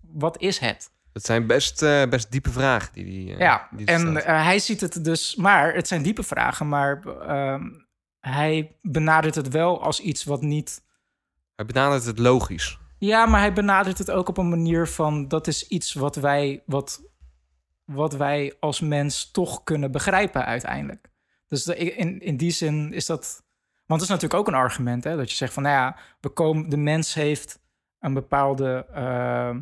Wat is het? Dat zijn best, eh, best diepe vragen die die. Ja, die en hij ziet het dus, maar het zijn diepe vragen, maar ehm, hij benadert het wel als iets wat niet. Hij benadert het logisch. Ja, maar hij benadert het ook op een manier van dat is iets wat wij, wat, wat wij als mens toch kunnen begrijpen uiteindelijk. Dus in, in die zin is dat. Want het is natuurlijk ook een argument, hè, dat je zegt van, nou ja, we komen, de mens heeft een bepaalde eh,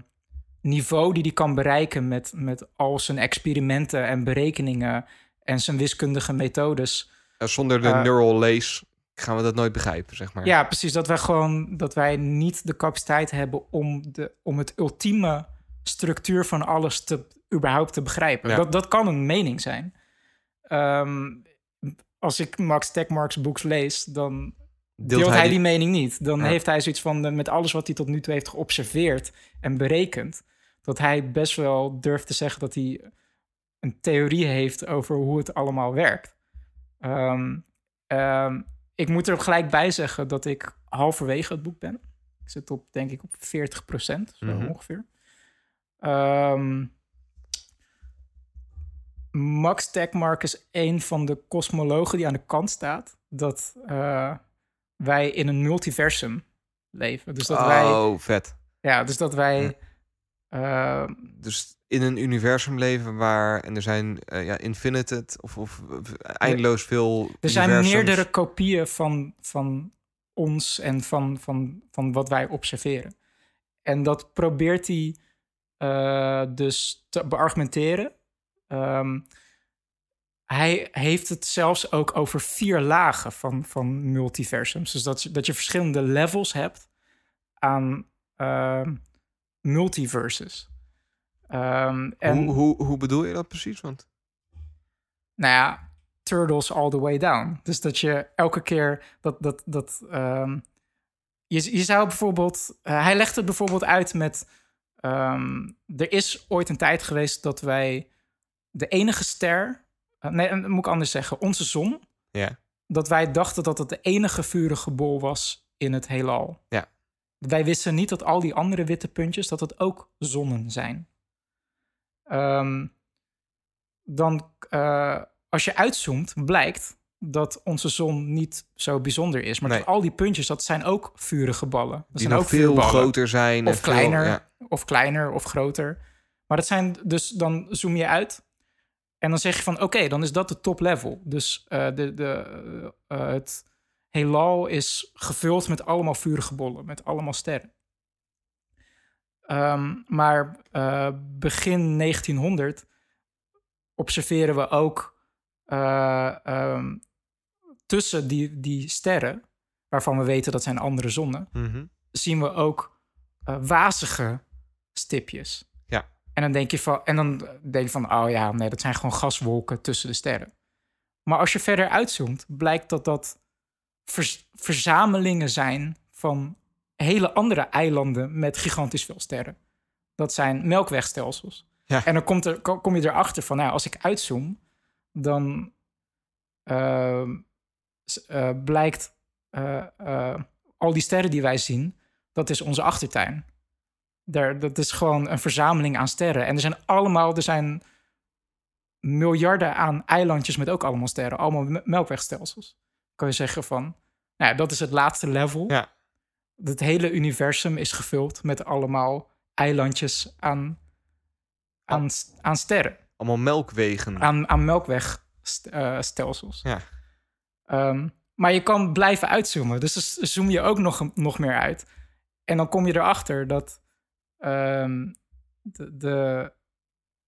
niveau die hij kan bereiken met, met al zijn experimenten en berekeningen en zijn wiskundige methodes. Zonder de Eh, neural lace gaan we dat nooit begrijpen, zeg maar. Ja, precies. Dat wij gewoon dat wij niet de capaciteit hebben om, de, om het ultieme structuur van alles te überhaupt te begrijpen. Ja. Dat, dat kan een mening zijn. Ehm, als ik Max Tegmark's boeks lees, dan deelt, hij, die... mening niet. Dan Ja. heeft hij zoiets van eh, met alles wat hij tot nu toe heeft geobserveerd en berekend, dat hij best wel durft te zeggen dat hij een theorie heeft over hoe het allemaal werkt. Ehm, ik moet er gelijk bij zeggen dat ik halverwege het boek ben. Ik zit op, denk ik, op 40 procent, zo Mhm. ongeveer. Ehm, Max Tegmark is een van de kosmologen die aan de kant staat dat eh, wij in een multiversum leven. Dus dat wij, oh, vet. ja, dus dat wij, Ja. eh, Dus in een universum leven waar... En er zijn eh, ja, infinite of, of eindeloos veel er zijn universums. meerdere kopieën van, van ons en van, van, van wat wij observeren. En dat probeert hij eh, dus te beargumenteren. Ehm, hij heeft het zelfs ook over vier lagen van, van multiversums. Dus dat, je- dat je verschillende levels hebt aan ehm, multiverses. Ehm, en, Hoe, hoe, hoe bedoel je dat precies? Want nou ja, turtles all the way down. Dus dat je elke keer dat. dat, dat ehm, je, je zou bijvoorbeeld. eh, hij legt het bijvoorbeeld uit met. ehm, er is ooit een tijd geweest dat wij de enige ster. eh, nee, dat moet ik anders zeggen. Onze zon. ja, Dat wij dachten dat het de enige vurige bol was in het heelal. Ja. Wij wisten niet dat al die andere witte puntjes. dat het ook zonnen zijn. Ehm, dan, eh, als je uitzoomt, blijkt dat onze zon niet zo bijzonder is. Maar Nee. dat al die puntjes, dat zijn ook vurige ballen. Dat die zijn nog ook veel vuurballen. groter zijn. Of veel- kleiner, ja. of kleiner, of groter. Maar dat zijn dus, dan zoom je uit. En dan zeg je van, oké, dan is dat de top level. Dus eh, de, de, eh, het heelal is gevuld met allemaal vurige bollen, met allemaal sterren. Ehm, maar eh, begin 1900 observeren we ook eh, ehm, tussen die, die sterren, waarvan we weten dat zijn andere zonnen, Mhm. zien we ook eh, wazige stipjes. Ja. En dan denk je van, en dan denk je van, oh ja, nee, dat zijn gewoon gaswolken tussen de sterren. Maar als je verder uitzoomt, blijkt dat dat verzamelingen zijn van hele andere eilanden met gigantisch veel sterren. Dat zijn melkwegstelsels. Ja. En dan komt er, ko- kom je erachter van, nou, als ik uitzoom, dan ehm, eh, blijkt eh, al die sterren die wij zien, dat is onze achtertuin. Daar, dat is gewoon een verzameling aan sterren. En er zijn allemaal, er zijn miljarden aan eilandjes met ook allemaal sterren. Allemaal me- melkwegstelsels. Kan je zeggen van, nou ja, dat is het laatste level. Ja. Het hele universum is gevuld met allemaal eilandjes aan, aan, aan sterren. Allemaal melkwegen. Aan, aan melkwegstelsels. Ja. Ehm, maar je kan blijven uitzoomen. Dus dan zoom je ook nog, nog meer uit. En dan kom je erachter dat ehm, de, de,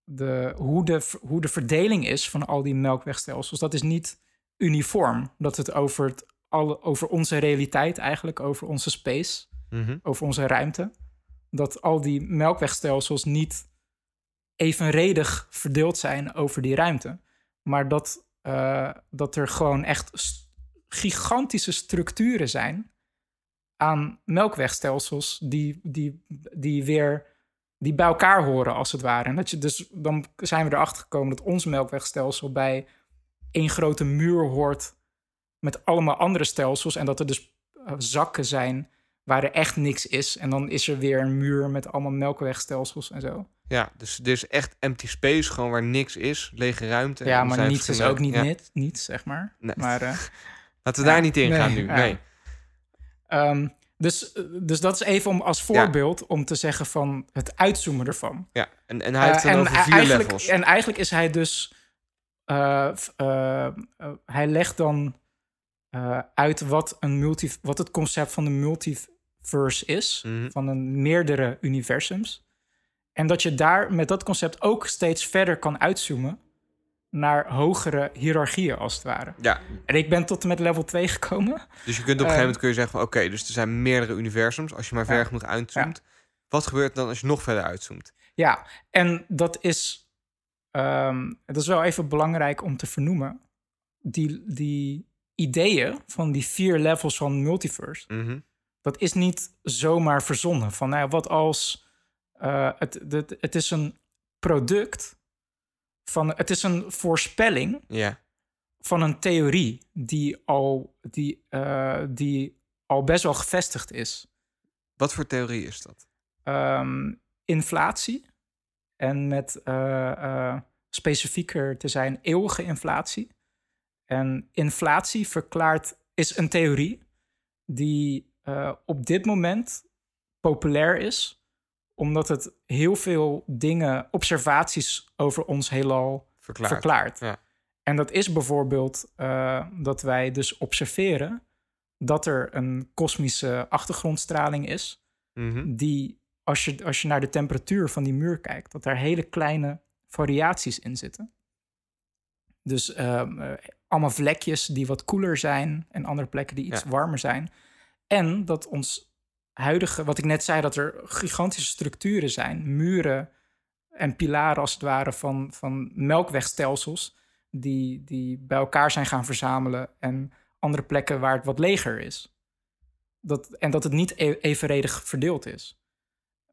de, hoe, de, hoe de verdeling is van al die melkwegstelsels, dat is niet uniform. Dat het over, het, alle, over onze realiteit eigenlijk, over onze space, Mhm. over onze ruimte, dat al die melkwegstelsels niet evenredig verdeeld zijn over die ruimte. Maar dat, eh, dat er gewoon echt st- gigantische structuren zijn aan melkwegstelsels die, die, die weer die bij elkaar horen als het ware. En dat je dus dan zijn we erachter gekomen dat ons melkwegstelsel bij één grote muur hoort met allemaal andere stelsels en dat er dus eh, zakken zijn waar er echt niks is en dan is er weer een muur met allemaal melkwegstelsels en zo. Ja, dus er is echt empty space, gewoon waar niks is, lege ruimte. Ja, maar niets is ook niet ja. net, niets, zeg maar. Nee. Maar eh, [LAUGHS] Laten we daar niet in gaan nee, nu. Nee. Ehm, dus, eh, dus dat is even om als voorbeeld om te zeggen van het uitzoomen ervan. Ja, en, en hij heeft het dan over vier eigenlijk, levels. En eigenlijk is hij dus... eh, eh, eh, hij legt dan uit wat, een multi, wat het concept van de multiverse is. Mhm. Van een meerdere universums. En dat je daar met dat concept ook steeds verder kan uitzoomen... naar hogere hiërarchieën, als het ware. Ja, En ik ben tot en met level 2 gekomen. dus je kunt op een gegeven moment kun je zeggen van... oké, dus er zijn meerdere universums. Als je maar ver Ja. genoeg uitzoomt. Wat gebeurt dan als je nog verder uitzoomt? Ja, en dat is, ehm, dat is wel even belangrijk om te vernoemen. Die, die ideeën van die vier levels van multiverse, Mhm. dat is niet zomaar verzonnen. Van nou wat als eh, het, het, het is een product van, het is een voorspelling van een theorie die al, die, eh, die al best wel gevestigd is. wat voor theorie is dat? Ehm, inflatie en met eh, eh, specifieker te zijn, eeuwige inflatie. En inflatie verklaart, is een theorie die eh, op dit moment populair is, omdat het heel veel dingen, observaties over ons heelal verklaart. Ja. En dat is bijvoorbeeld eh, dat wij dus observeren dat er een kosmische achtergrondstraling is, Mhm. die als je, als je naar de temperatuur van die muur kijkt, dat daar hele kleine variaties in zitten. Dus ehm, eh, allemaal vlekjes die wat koeler zijn en andere plekken die iets Ja. warmer zijn. En dat ons huidige, wat ik net zei, dat er gigantische structuren zijn, muren en pilaren als het ware van, van melkwegstelsels, die, die bij elkaar zijn gaan verzamelen en andere plekken waar het wat leger is. Dat, en dat het niet e- evenredig verdeeld is.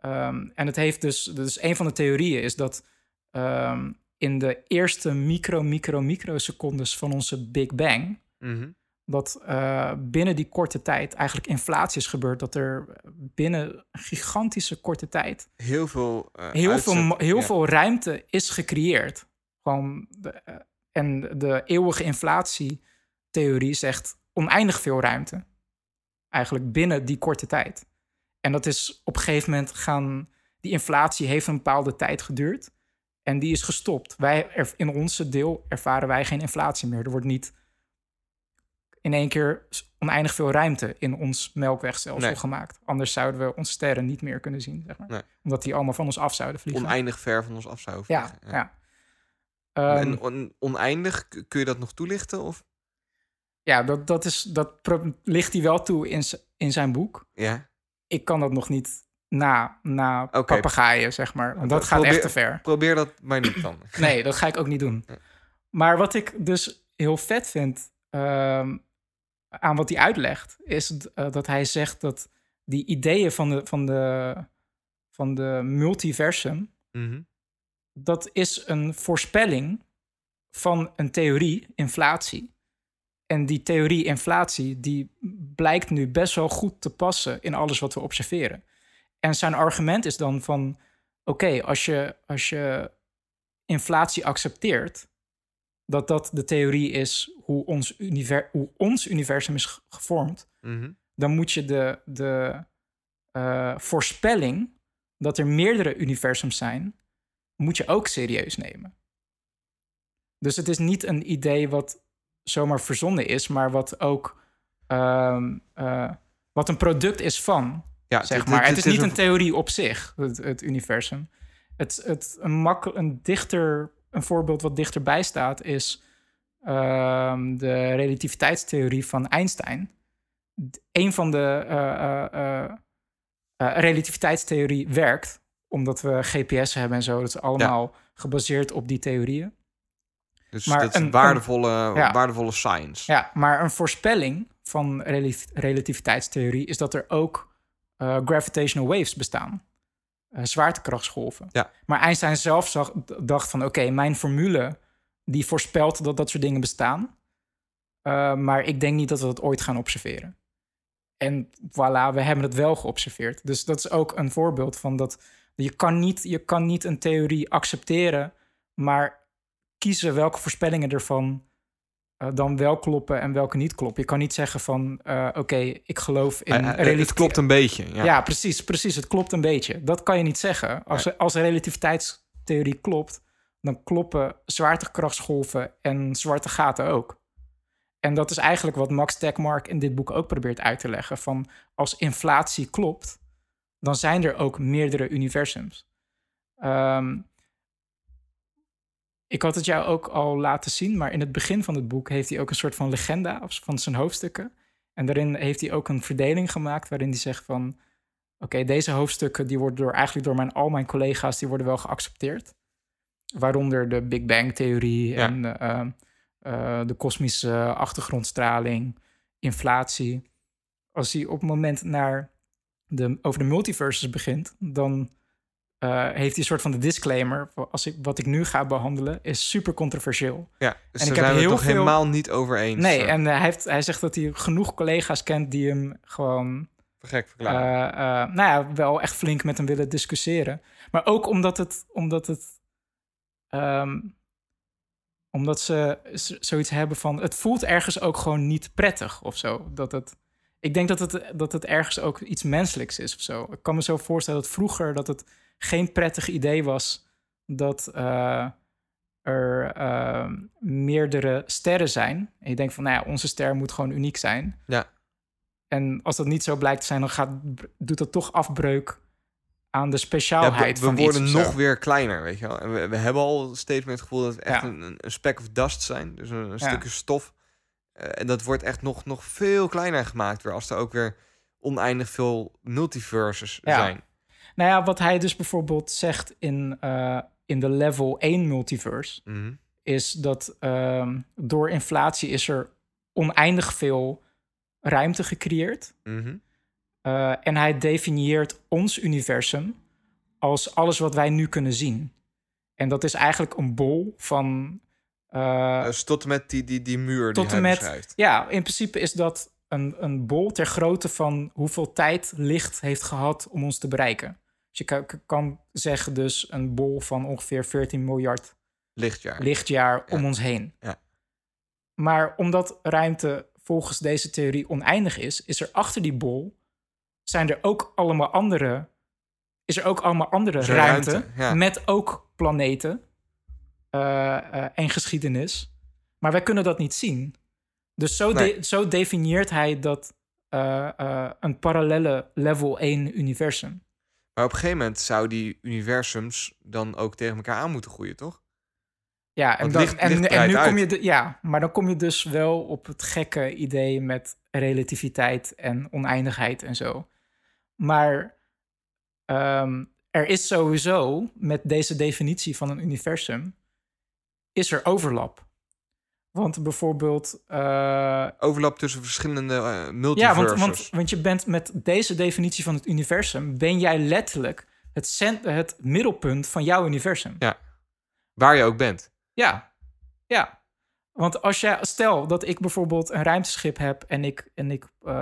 Ehm, en het heeft dus, dus een van de theorieën is dat ehm, in de eerste micro, micro, microsecondes van onze Big Bang, Mhm. dat eh, binnen die korte tijd eigenlijk inflatie is gebeurd. Dat er binnen een gigantische korte tijd Heel veel, eh, heel, uitzet- veel, heel ja. veel ruimte is gecreëerd. Gewoon de, eh, en de eeuwige inflatietheorie zegt oneindig veel ruimte. Eigenlijk binnen die korte tijd. En dat is op een gegeven moment gaan. Die inflatie heeft een bepaalde tijd geduurd. En die is gestopt. Wij, er- in onze deel ervaren wij geen inflatie meer. Er wordt niet in één keer oneindig veel ruimte in ons melkwegstelsel Nee. gemaakt. Anders zouden we onze sterren niet meer kunnen zien. Zeg maar. Nee. Omdat die allemaal van ons af zouden vliegen. oneindig ver van ons af zou Ja, vliegen. ja. Ehm, en on- oneindig, kun je dat nog toelichten? Of? ja, dat, dat, is, dat ligt hij wel toe in, in zijn boek. Ja. Ik kan dat nog niet na, na papegaaien, zeg maar. Want dat Pro- gaat probeer- echt te ver. Probeer dat maar niet dan. [LAUGHS] Nee, dat ga ik ook niet doen. Maar wat ik dus heel vet vind ehm, aan wat hij uitlegt, is eh, dat hij zegt dat die ideeën van de, van de, van de multiversum, Mhm. dat is een voorspelling van een theorie, inflatie. En die theorie inflatie, die blijkt nu best wel goed te passen in alles wat we observeren. En zijn argument is dan van, oké, als, je, als je inflatie accepteert, dat dat de theorie is hoe ons, univer hoe ons universum is ge- gevormd, Mhm. dan moet je de, de eh, voorspelling dat er meerdere universums zijn, moet je ook serieus nemen. Dus het is niet een idee wat zomaar verzonnen is, maar wat ook ehm, eh, wat een product is van. Ja, zeg maar. het is niet een theorie op zich, het, het universum. Het, het, een, een, dichter, een voorbeeld wat dichterbij staat is ehm, de relativiteitstheorie van Einstein. Een van de eh, relativiteitstheorie werkt, omdat we GPS hebben en zo. Dat is allemaal gebaseerd op die theorieën. Dus Maar dat is een- waardevolle, ja. waardevolle science. Ja, maar een voorspelling van relati- relativiteitstheorie is dat er ook eh, gravitational waves bestaan. Eh, zwaartekrachtsgolven. Ja. Maar Einstein zelf zag, dacht van... oké, mijn formule die voorspelt dat dat soort dingen bestaan. Eh, maar ik denk niet dat we dat ooit gaan observeren. En voilà, we hebben het wel geobserveerd. Dus dat is ook een voorbeeld van dat... je kan niet, je kan niet een theorie accepteren... maar kiezen welke voorspellingen ervan eh, dan wel kloppen en welke niet kloppen. Je kan niet zeggen van, eh, oké, ik geloof in... Eh, het klopt een beetje. Ja. Ja. precies, precies. Het klopt een beetje. Dat kan je niet zeggen. Als, als een relativiteitstheorie klopt, dan kloppen zwaartekrachtsgolven en zwarte gaten ook. En dat is eigenlijk wat Max Tegmark in dit boek ook probeert uit te leggen. Van als inflatie klopt, dan zijn er ook meerdere universums. Ehm, ik had het jou ook al laten zien, maar in het begin van het boek heeft hij ook een soort van legenda van zijn hoofdstukken. En daarin heeft hij ook een verdeling gemaakt waarin hij zegt van... oké, deze hoofdstukken die worden door, eigenlijk door mijn, al mijn collega's... die worden wel geaccepteerd. Waaronder de Big Bang-theorie Ja. en eh, eh, de kosmische achtergrondstraling, inflatie. Als hij op het moment naar de, over de multiverses begint... dan eh, heeft hij een soort van de disclaimer... Als ik, wat ik nu ga behandelen is super controversieel. Ja, dus En daar ik heb zijn we heel toch veel- helemaal niet over eens. Nee, eh, en eh, hij, heeft, hij zegt dat hij genoeg collega's kent die hem gewoon, gek verklaren. nou ja, wel echt flink met hem willen discussiëren. Maar ook omdat het, omdat het, ehm, Omdat ze zoiets hebben van... Het voelt ergens ook gewoon niet prettig of zo. Dat het, ik denk dat het, dat het ergens ook iets menselijks is of zo. Ik kan me zo voorstellen dat vroeger... dat het geen prettig idee was... dat eh, er eh, meerdere sterren zijn. En je denkt van, nou ja, onze ster moet gewoon uniek zijn. Ja. En als dat niet zo blijkt te zijn... dan gaat, doet dat toch afbreuk aan de Ja, speciaalheid we we van worden iets nog weer kleiner, weet je wel. En we, we hebben al steeds meer het gevoel dat we echt Ja. een, een speck of dust zijn. Dus een, een Ja. stukje stof. Eh, en dat wordt echt nog, nog veel kleiner gemaakt weer... als er ook weer oneindig veel multiverses Ja. zijn. Nou ja, wat hij dus bijvoorbeeld zegt in, eh, in de level 1 multiverse... Mhm. is dat ehm, door inflatie is er oneindig veel ruimte gecreëerd. Eh, en hij definieert ons universum als alles wat wij nu kunnen zien. En dat is eigenlijk een bol van... eh, Dus tot en met die, die, die muur die tot hij en met... beschrijft. Ja, in principe is dat een, een bol ter grootte van hoeveel tijd licht heeft gehad om ons te bereiken. Dus je kan, kan zeggen dus een bol van ongeveer 14 miljard Lichtjaar. lichtjaar om Ja. ons heen. Ja. Maar omdat ruimte volgens deze theorie oneindig is, is er achter die bol zijn er ook allemaal andere, is er ook allemaal andere er ruimte, ruimte, ja. met ook planeten eh, eh, en geschiedenis. Maar wij kunnen dat niet zien. Dus zo, Nee. de- zo definieert hij dat eh, een parallele level 1 universum. Maar op een gegeven moment zou die universums dan ook tegen elkaar aan moeten groeien, toch? Ja, en, dan, licht- en, licht en breidt nu kom je... De, ja, maar dan kom je dus wel op het gekke idee met relativiteit en oneindigheid en zo. Maar ehm, er is sowieso, met deze definitie van een universum, is er overlap. Want bijvoorbeeld... eh, Overlap tussen verschillende eh ja, want, want, want je bent met deze definitie van het universum... ben jij letterlijk het, cent, het middelpunt van jouw universum. Ja. Waar je ook bent. Ja, ja. Want als jij, stel dat ik bijvoorbeeld een ruimteschip heb en ik, en ik eh,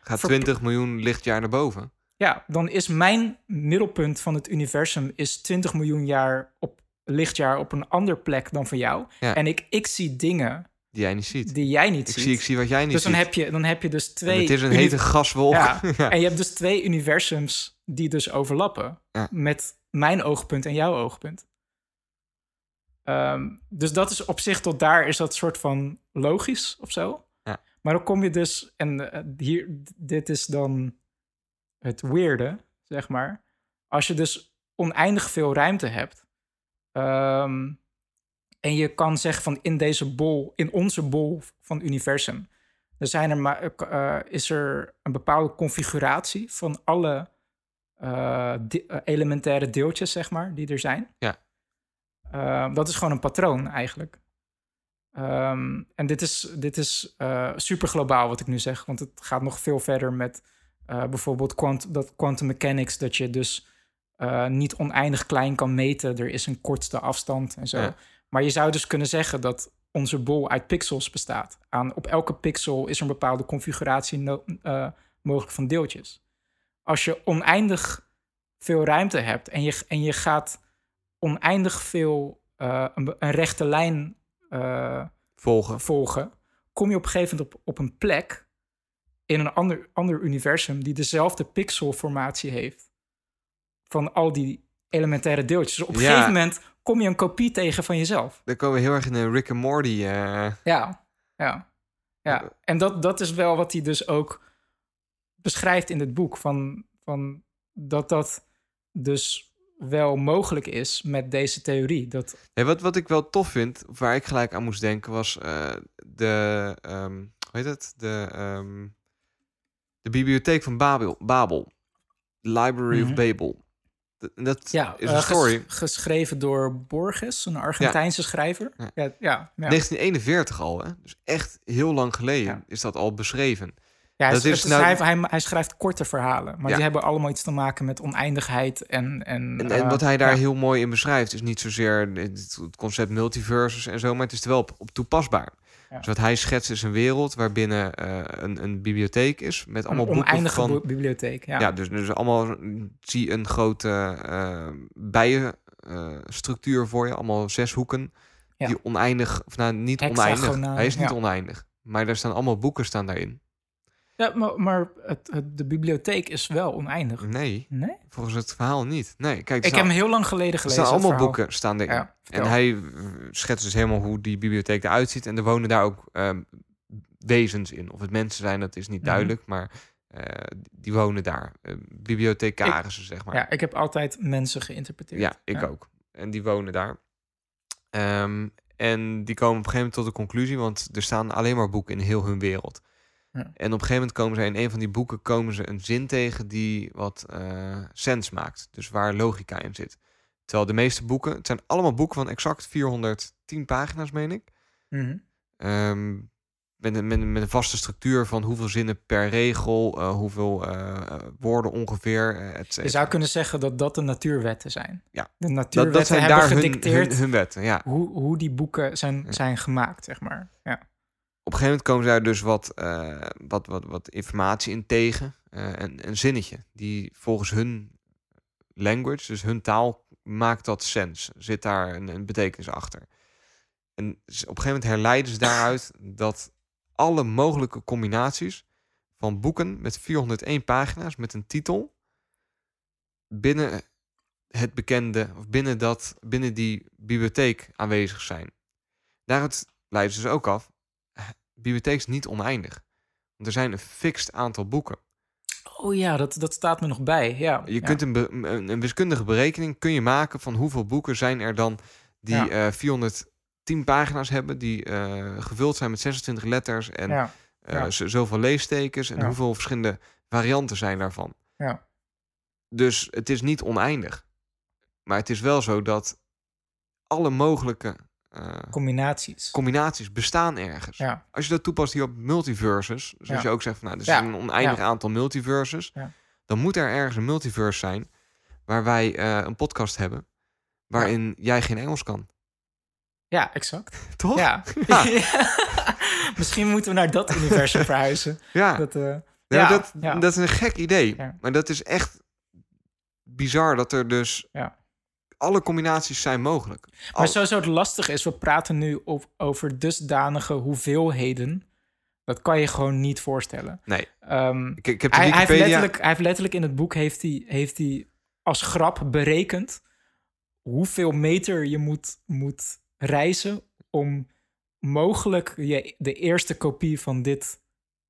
Gaat Verpl- 20 miljoen lichtjaar naar boven. ja, dan is mijn middelpunt van het universum is 20 miljoen jaar op lichtjaar op een ander plek dan van jou. Ja. En ik, ik zie dingen Die jij niet ziet. die jij niet ik, ziet. zie, ik zie wat jij niet dus dan ziet. heb, je, dan heb je dus En twee. het is een hete gaswolk. Ja, [LAUGHS] Ja. En je hebt dus twee universums die dus overlappen. Ja. Met mijn oogpunt en jouw oogpunt. Ehm, dus dat is op zich tot daar is dat soort van logisch of zo. Ja. Maar dan kom je dus, en eh, hier, dit is dan het weirde, zeg maar. Als je dus oneindig veel ruimte hebt. Ehm, en je kan zeggen van in deze bol, in onze bol van het universum. Er zijn er maar, eh, is er een bepaalde configuratie van alle eh, de- eh, elementaire deeltjes, zeg maar, die er zijn. Ja. Ehm, dat is gewoon een patroon eigenlijk. Ehm, en dit is, dit is eh, super globaal wat ik nu zeg, want het gaat nog veel verder met eh, bijvoorbeeld quant dat quantum mechanics, dat je dus eh, niet oneindig klein kan meten. Er is een kortste afstand en zo. Ja. Maar je zou dus kunnen zeggen dat onze bol uit pixels bestaat. Aan, op elke pixel is er een bepaalde configuratie no- eh, mogelijk van deeltjes. Als je oneindig veel ruimte hebt en je, en je gaat oneindig veel eh, een, een rechte lijn Volgen. volgen, kom je op een gegeven moment op, op een plek in een ander, ander universum die dezelfde pixelformatie heeft van al die elementaire deeltjes. Dus op een Ja. gegeven moment kom je een kopie tegen van jezelf. Dan komen we heel erg in de Rick and Morty. eh, Ja, ja. ja. En dat, dat is wel wat hij dus ook beschrijft in het boek. Van, van dat dat dus wel mogelijk is met deze theorie. Dat, wat, wat ik wel tof vind, waar ik gelijk aan moest denken, was eh, de, ehm, hoe heet het? De, ehm, de bibliotheek van Babel. Babel. Library of Mhm. Babel. Dat, ja, is eh, een ges- story. geschreven door Borges, een Argentijnse schrijver. Ja. Ja, ja, ja. 1941 al, hè? Dus echt heel lang geleden is dat al beschreven. Ja, hij, Dat is het nou- schrijft- hij, hij schrijft korte verhalen, maar die hebben allemaal iets te maken met oneindigheid en... En, En, eh, wat hij daar heel mooi in beschrijft, is niet zozeer het concept multiverses en zo, maar het is er wel op, op toepassbaar. Ja. Dus wat hij schetst is een wereld waarbinnen eh, een, een bibliotheek is met allemaal een boeken van... bibliotheek, ja. Ja, dus, dus allemaal zie een grote eh bijenstructuur voor je, allemaal zes hoeken. Die oneindig, of nou niet oneindig, hij is niet oneindig. Maar daar staan allemaal boeken staan daarin. Ja, maar, maar het, het- de bibliotheek is wel oneindig. Nee, Nee? volgens het verhaal niet. Nee, kijk, er Ik heb staan, hem heel lang geleden er gelezen. staan dat allemaal boeken staan erin. Ja. En hij eh, schetst dus helemaal hoe die bibliotheek eruit ziet. En er wonen daar ook ehm, wezens in. Of het mensen zijn, dat is niet Mhm. duidelijk. Maar eh, die wonen daar. Uh, bibliothecarissen, zeg maar. Ja, ik heb altijd mensen geïnterpreteerd. Ja, ik ook. En die wonen daar. Ehm, en die komen op een gegeven moment tot de conclusie, want er staan alleen maar boeken in heel hun wereld. Ja. En op een gegeven moment komen ze in een van die boeken komen ze een zin tegen die wat eh sens maakt. Dus waar logica in zit. Terwijl de meeste boeken, het zijn allemaal boeken van exact 410 pagina's, meen ik. Mhm. Ehm, met, een, met, een- met een vaste structuur van hoeveel zinnen per regel, eh, hoeveel eh, woorden ongeveer, et Je zou kunnen zeggen dat dat de natuurwetten zijn. Ja. De natuurwetten dat zijn hebben daar hun, gedicteerd hun, hun wetten, ja. Hoe, hoe die boeken zijn, Ja. zijn gemaakt, zeg maar. Ja. Op een gegeven moment komen ze daar dus wat, eh, wat, wat, wat informatie in tegen. eh, een, een zinnetje die volgens hun language, dus hun taal, maakt dat sens. Zit daar een, een betekenis achter. En op een gegeven moment herleiden ze daaruit dat alle mogelijke combinaties van boeken met 401 pagina's met een titel binnen het bekende of binnen dat binnen die bibliotheek aanwezig zijn. Daaruit leiden ze dus ook af bibliotheek is niet oneindig. Want er zijn een fixed aantal boeken. Oh ja, dat, dat staat me nog bij. Ja, Je ja. kunt een, be- een, wiskundige berekening kun je maken van hoeveel boeken zijn er dan die Ja. eh 410 pagina's hebben, die eh, gevuld zijn met 26 letters en Ja, eh, zoveel leestekens en hoeveel verschillende varianten zijn daarvan. Ja. Dus het is niet oneindig. Maar het is wel zo dat alle mogelijke eh, combinaties. combinaties bestaan ergens. Ja. Als je dat toepast hier op multiverses, dus Ja. als je ook zegt van nou, er Ja. is een oneindig aantal multiverses, Ja. dan moet er ergens een multiverse zijn waar wij eh, een podcast hebben waarin jij geen Engels kan. Ja, exact. [LAUGHS] Toch? [LAUGHS] Ja. Misschien moeten we naar dat universum verhuizen. [LAUGHS] Ja. Dat, eh, Ja, dat, ja. dat is een gek idee. Maar dat is echt bizar dat er dus Ja. Alle combinaties zijn mogelijk. Maar Al- sowieso het lastige is, we praten nu op, over dusdanige hoeveelheden. Dat kan je gewoon niet voorstellen. Nee. Ehm, ik, ik heb hij, hij, heeft Wikipedia... letterlijk, hij heeft letterlijk in het boek heeft hij, heeft hij als grap berekend hoeveel meter je moet, moet reizen om mogelijk je, de eerste kopie van, dit,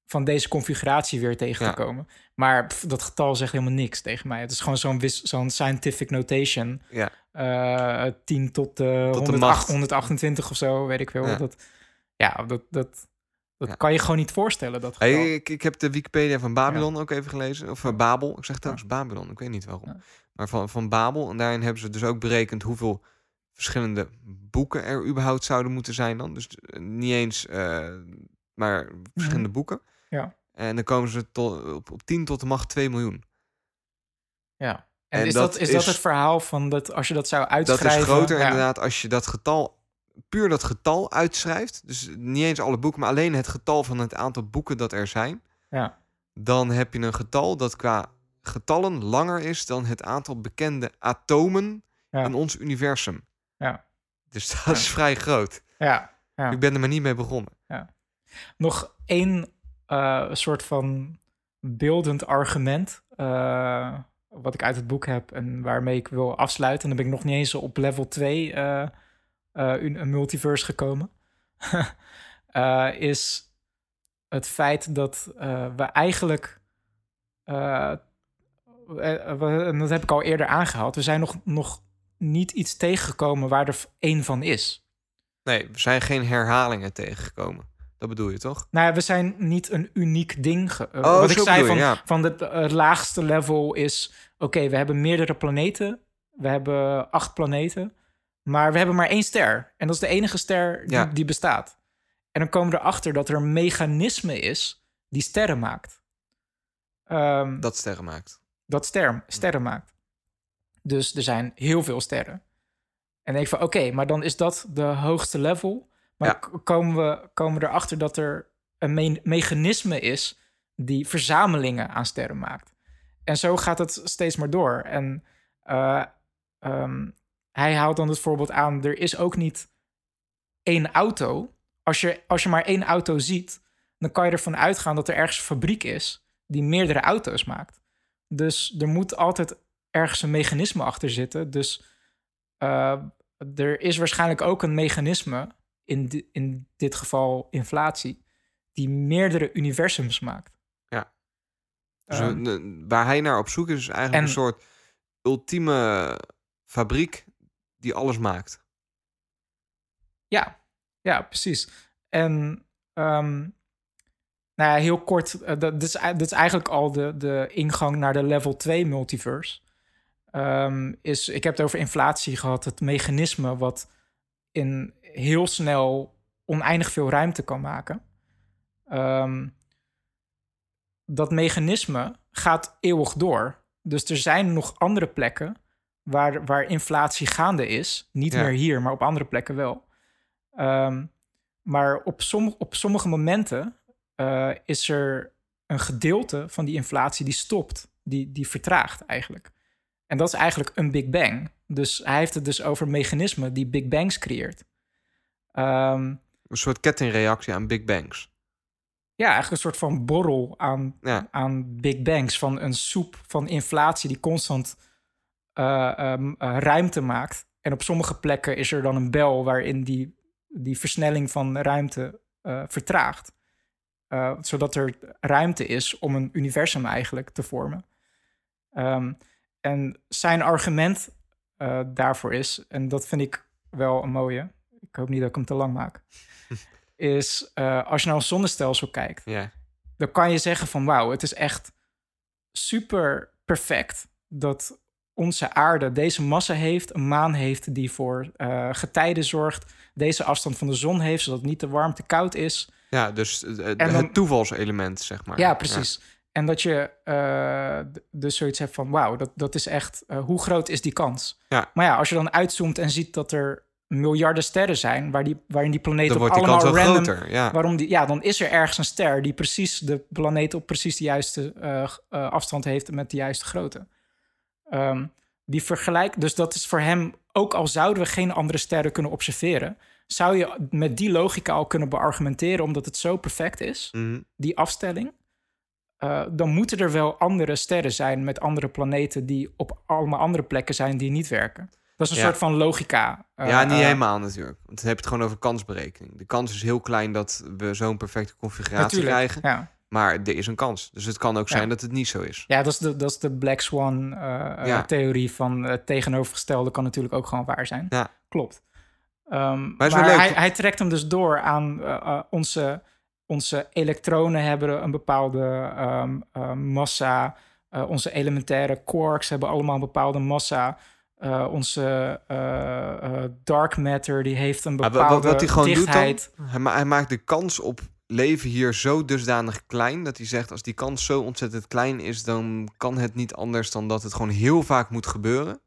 van deze configuratie weer tegen Ja. te komen. Maar pff, dat getal zegt helemaal niks tegen mij. Het is gewoon zo'n zo'n scientific notation. Ja. Eh 10 tot, eh Tot de 108 macht. 128 of zo, weet ik veel. Ja. Dat, ja, dat, dat, dat Ja. kan je gewoon niet voorstellen, dat. Hey, ik, ik heb de Wikipedia van Babylon ook even gelezen. Of eh, Babel. Ik zeg trouwens Babylon. Ik weet niet waarom. Maar van, van Babel. En daarin hebben ze dus ook berekend hoeveel verschillende boeken er überhaupt zouden moeten zijn dan. Dus niet eens, maar verschillende boeken. Mhm. Ja. En dan komen ze tot, op, op 10 tot de macht 2 miljoen. Ja. En, En is, dat dat, is, dat het verhaal van dat als je dat zou Dat uitschrijven? is groter ja. inderdaad als je dat getal, puur dat getal uitschrijft. Dus niet eens alle boeken, maar alleen het getal van het aantal boeken dat er zijn. Ja. Dan heb je een getal dat qua getallen langer is dan het aantal bekende atomen Ja. in ons universum. Ja. Dus dat is vrij groot. Ja. ja. Ik ben er maar niet mee begonnen. Nog één eh, soort van beeldend argument. eh, wat ik uit het boek heb en waarmee ik wil afsluiten. En dan ben ik nog niet eens op level 2 eh, eh, een, een multiverse gekomen. [LAUGHS] Eh, is het feit dat eh, we eigenlijk. eh, en dat heb ik al eerder aangehaald. We zijn nog, nog niet iets tegengekomen waar er één van is. Nee, we zijn geen herhalingen tegengekomen. Dat bedoel je toch? Nou ja, we zijn niet een uniek ding. ge- Oh, wat ik zei van, je, ja. van het eh, laagste level is... Oké, we hebben meerdere planeten. We hebben acht planeten. Maar we hebben maar één ster. En dat is de enige ster die, Ja. die bestaat. En dan komen we erachter dat er een mechanisme is die sterren maakt. Ehm, Dat sterren maakt. dat ster, sterren maakt. Dus er zijn heel veel sterren. En ik van, oké, maar dan is dat de hoogste level. Maar Ja. komen, we, komen we erachter dat er een me- mechanisme is die verzamelingen aan sterren maakt. En zo gaat het steeds maar door. En eh, ehm, hij haalt dan het voorbeeld aan, er is ook niet één auto. Als je, als je maar één auto ziet, dan kan je ervan uitgaan dat er ergens een fabriek is die meerdere auto's maakt. Dus er moet altijd ergens een mechanisme achter zitten. Dus uh, er is waarschijnlijk ook een mechanisme, in, di in dit geval inflatie, die meerdere universums maakt. Ja. Dus Ehm, waar hij naar op zoek is, is eigenlijk en- een soort ultieme fabriek die alles maakt. Ja, ja, precies. En ehm, nou ja, heel kort, eh, dat, dit, is, dit is eigenlijk al de, de ingang naar de level 2 multiverse. Ehm, is, ik heb het over inflatie gehad, het mechanisme wat in heel snel oneindig veel ruimte kan maken. Ehm, dat mechanisme gaat eeuwig door. Dus er zijn nog andere plekken waar, waar inflatie gaande is. Niet Ja. meer hier, maar op andere plekken wel. Ehm, maar op, op sommige momenten eh, is er een gedeelte van die inflatie die stopt, die, die vertraagt eigenlijk. En dat is eigenlijk een Big Bang. Dus hij heeft het dus over mechanismen die Big Bangs creëert. Ehm, Een soort kettingreactie aan Big Bangs. ja, eigenlijk een soort van borrel aan, Ja. aan Big Bangs. Van een soep van inflatie die constant eh, ehm, eh, ruimte maakt. En op sommige plekken is er dan een bel waarin die, die versnelling van ruimte eh, vertraagt. Zodat er ruimte is om een universum eigenlijk te vormen. Ehm, en zijn argument eh, daarvoor is, en dat vind ik wel een mooie. Ik hoop niet dat ik hem te lang maak. [LAUGHS] is eh, als je naar ons zonnestelsel kijkt, dan kan je zeggen van wauw, het is echt super perfect dat onze aarde deze massa heeft, een maan heeft die voor eh, getijden zorgt, deze afstand van de zon heeft, zodat het niet te warm, te koud is. Ja, dus dan- het toevalselement, zeg maar. Ja, precies. En dat je d- dus zoiets hebt van wauw, dat, dat is echt, eh, hoe groot is die kans? Ja. Maar ja, als je dan uitzoomt en ziet dat er miljarden sterren zijn, waar die, waarin die planeten Dan op allemaal random, groter. Ja. Waarom die, ja, dan is er ergens een ster die precies de planeet op precies de juiste eh, afstand heeft met de juiste grootte. Ehm, die vergelijk, dus dat is voor hem, ook al zouden we geen andere sterren kunnen observeren, zou je met die logica al kunnen beargumenteren, omdat het zo perfect is, Mhm. die afstelling. Eh, dan moeten er wel andere sterren zijn met andere planeten die op allemaal andere plekken zijn die niet werken. Dat is een Ja. soort van logica. eh, ja, niet eh, helemaal natuurlijk. Want dan heb je het gewoon over kansberekening. De kans is heel klein dat we zo'n perfecte configuratie Natuurlijk, krijgen. Ja. Maar er is een kans. Dus het kan ook Ja. zijn dat het niet zo is. Ja, dat is de, dat is de Black Swan eh, eh, Ja. theorie van het tegenovergestelde kan natuurlijk ook gewoon waar zijn. Ja. Klopt. Ehm, maar. Hij, hij trekt hem dus door aan onze, onze elektronen hebben een bepaalde ehm, eh, massa. Eh, onze elementaire quarks hebben allemaal een bepaalde massa. Eh, onze eh, dark matter die heeft een bepaalde wa- wat, wat hij gewoon dichtheid. doet dan, hij maakt de kans op leven hier zo dusdanig klein... dat hij zegt, als die kans zo ontzettend klein is... dan kan het niet anders dan dat het gewoon heel vaak moet gebeuren...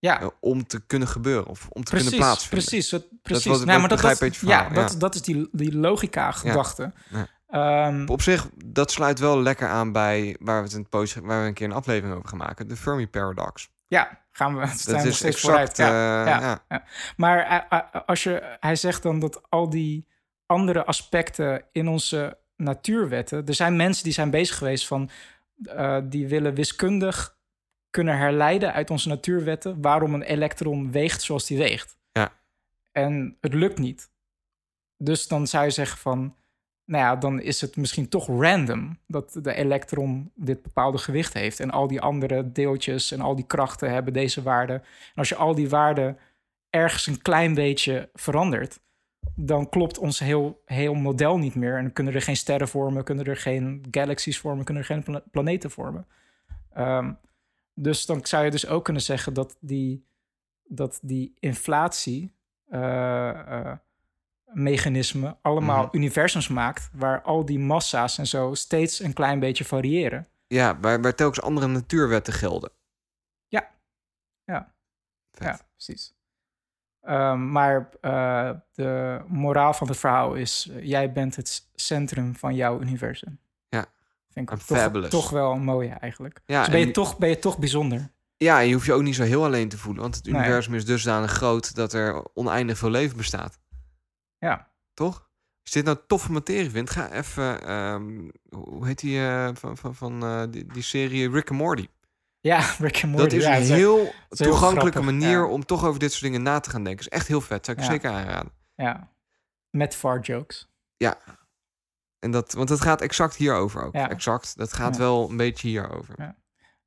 Ja, eh, om te kunnen gebeuren of om te precies, kunnen plaatsvinden. precies. wat- precies. dat, begrijp dat, uit je ja, dat, dat is die, die logica-gedachte. Ja. Ehm, Op zich, dat sluit wel lekker aan bij waar we het het post, waar we een keer een aflevering over gaan maken. De Fermi Paradox. Ja, gaan we staan [LAUGHS] Dat is steeds exact. vooruit. Ja, eh, ja, ja. Maar eh, als je, hij zegt dan dat al die andere aspecten in onze natuurwetten... Er zijn mensen die zijn bezig geweest van... die willen wiskundig kunnen herleiden uit onze natuurwetten... waarom een elektron weegt zoals die weegt. Ja. En het lukt niet. Dus dan zou je zeggen van... Nou ja, dan is het misschien toch random dat de elektron dit bepaalde gewicht heeft. En al die andere deeltjes en al die krachten hebben deze waarde. En als je al die waarden ergens een klein beetje verandert, dan klopt ons heel, heel model niet meer. En kunnen er geen sterren vormen, kunnen er geen galaxies vormen, kunnen er geen pla- planeten vormen. Ehm, dus dan zou je dus ook kunnen zeggen dat die, dat die inflatie. eh, eh, mechanisme allemaal Mhm. universums maakt waar al die massa's en zo steeds een klein beetje variëren. Ja, waar, waar telkens andere natuurwetten gelden. Ja. Ja. Vet. Ja, precies. Ehm, maar eh, de moraal van het verhaal is: jij bent het centrum van jouw universum. Ja. Vind ik toch, toch wel een mooie eigenlijk. Ja, dus ben je, en- toch, ben je toch bijzonder. Ja, en je hoeft je ook niet zo heel alleen te voelen. Want het Nee. universum is dusdanig groot dat er oneindig veel leven bestaat. Ja. Toch? Als je dit nou toffe materie vindt, ga even... ehm, hoe heet die eh, van, van, van eh, die, die serie Rick and Morty? Ja, [LAUGHS] Rick and Morty. dat is ja, een heel is toegankelijke manier ja. om toch over dit soort dingen na te gaan denken. is echt heel vet. Zou ik Ja. zeker aanraden. Ja. Met far jokes. En dat, want het gaat exact hierover ook. Ja. Exact. Dat gaat Ja. wel een beetje hierover. Ja.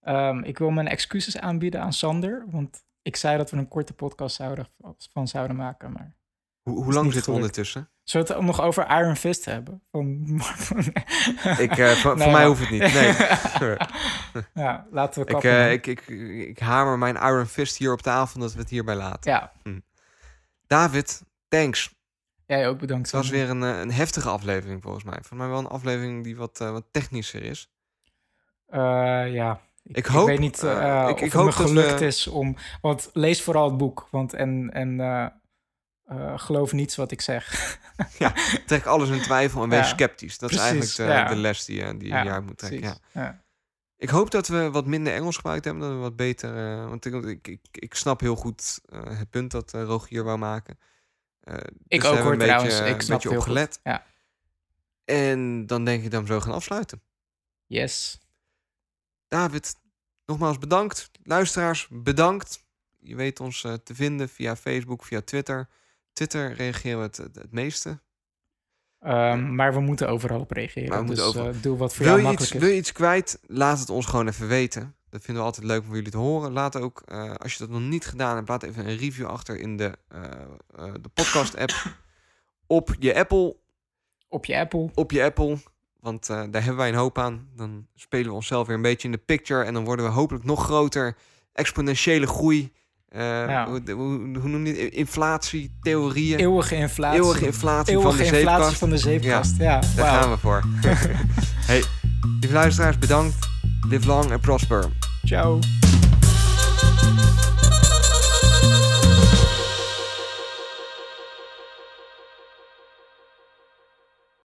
Ehm, ik wil mijn excuses aanbieden aan Sander. Want ik zei dat we een korte podcast zouden, van zouden maken. Maar Hoe, lang zitten we gelukt. ondertussen? zullen we het nog over Iron Fist hebben? Van, [LAUGHS] Ik, eh, voor, Nee, voor mij hoeft het niet. Nee. [LAUGHS] ja, laten we ik, kappen. eh, ik, ik, ik hamer mijn Iron Fist hier op tafel dat we het hierbij laten. Ja, David, thanks. Jij ook bedankt. Het was weer een, eh, een heftige aflevering volgens mij. Volgens mij wel een aflevering die wat, eh, wat technischer is. Eh, ja. Ik, Ik hoop, weet niet eh, ik- of ik het hoop me dat gelukt we- is om... Want lees vooral het boek. Want en, en geloof niets wat ik zeg. [LAUGHS] Trek alles in twijfel en wees Ja, sceptisch. Dat precies, is eigenlijk de, ja. de les die, je- die je Ja, moet trekken. Ja. Ja. Ik hoop dat we wat minder Engels gebruikt hebben. Dat we wat beter... want ik, ik, ik, ik snap heel goed het punt dat Rogier wou maken. Eh, dus Ik daar ook hoor een trouwens. beetje, Ik een snap beetje het op heel gelet. goed. Ja. En dan denk ik dat we zo gaan afsluiten. Yes. David, nogmaals bedankt. Luisteraars, bedankt. Je weet ons eh, te vinden via Facebook, via Twitter. Twitter reageren we het, het, het meeste. Ehm, maar we moeten overal op reageren. Maar we moeten dus overal- eh, doe wat voor Wil jou je, iets, makkelijk wil is. je iets kwijt? Laat het ons gewoon even weten. Dat vinden we altijd leuk om jullie te horen. Laat ook, eh, als je dat nog niet gedaan hebt, laat even een review achter in de, eh, eh, de podcast-app. [LAUGHS] op je Apple. Op je Apple. Op je Apple. Want daar hebben wij een hoop aan. Dan spelen we onszelf weer een beetje in de picture. En dan worden we hopelijk nog groter. Exponentiële groei. Ja. hoe, hoe, hoe noem je het? Inflatie, theorieën. Eeuwige inflatie. Eeuwige inflatie Eeuwige van de inflatie zeepkast. van de zeepkast. Ja, Daar gaan we voor. [LAUGHS] hey, lieve luisteraars, bedankt. Live long and prosper. Ciao.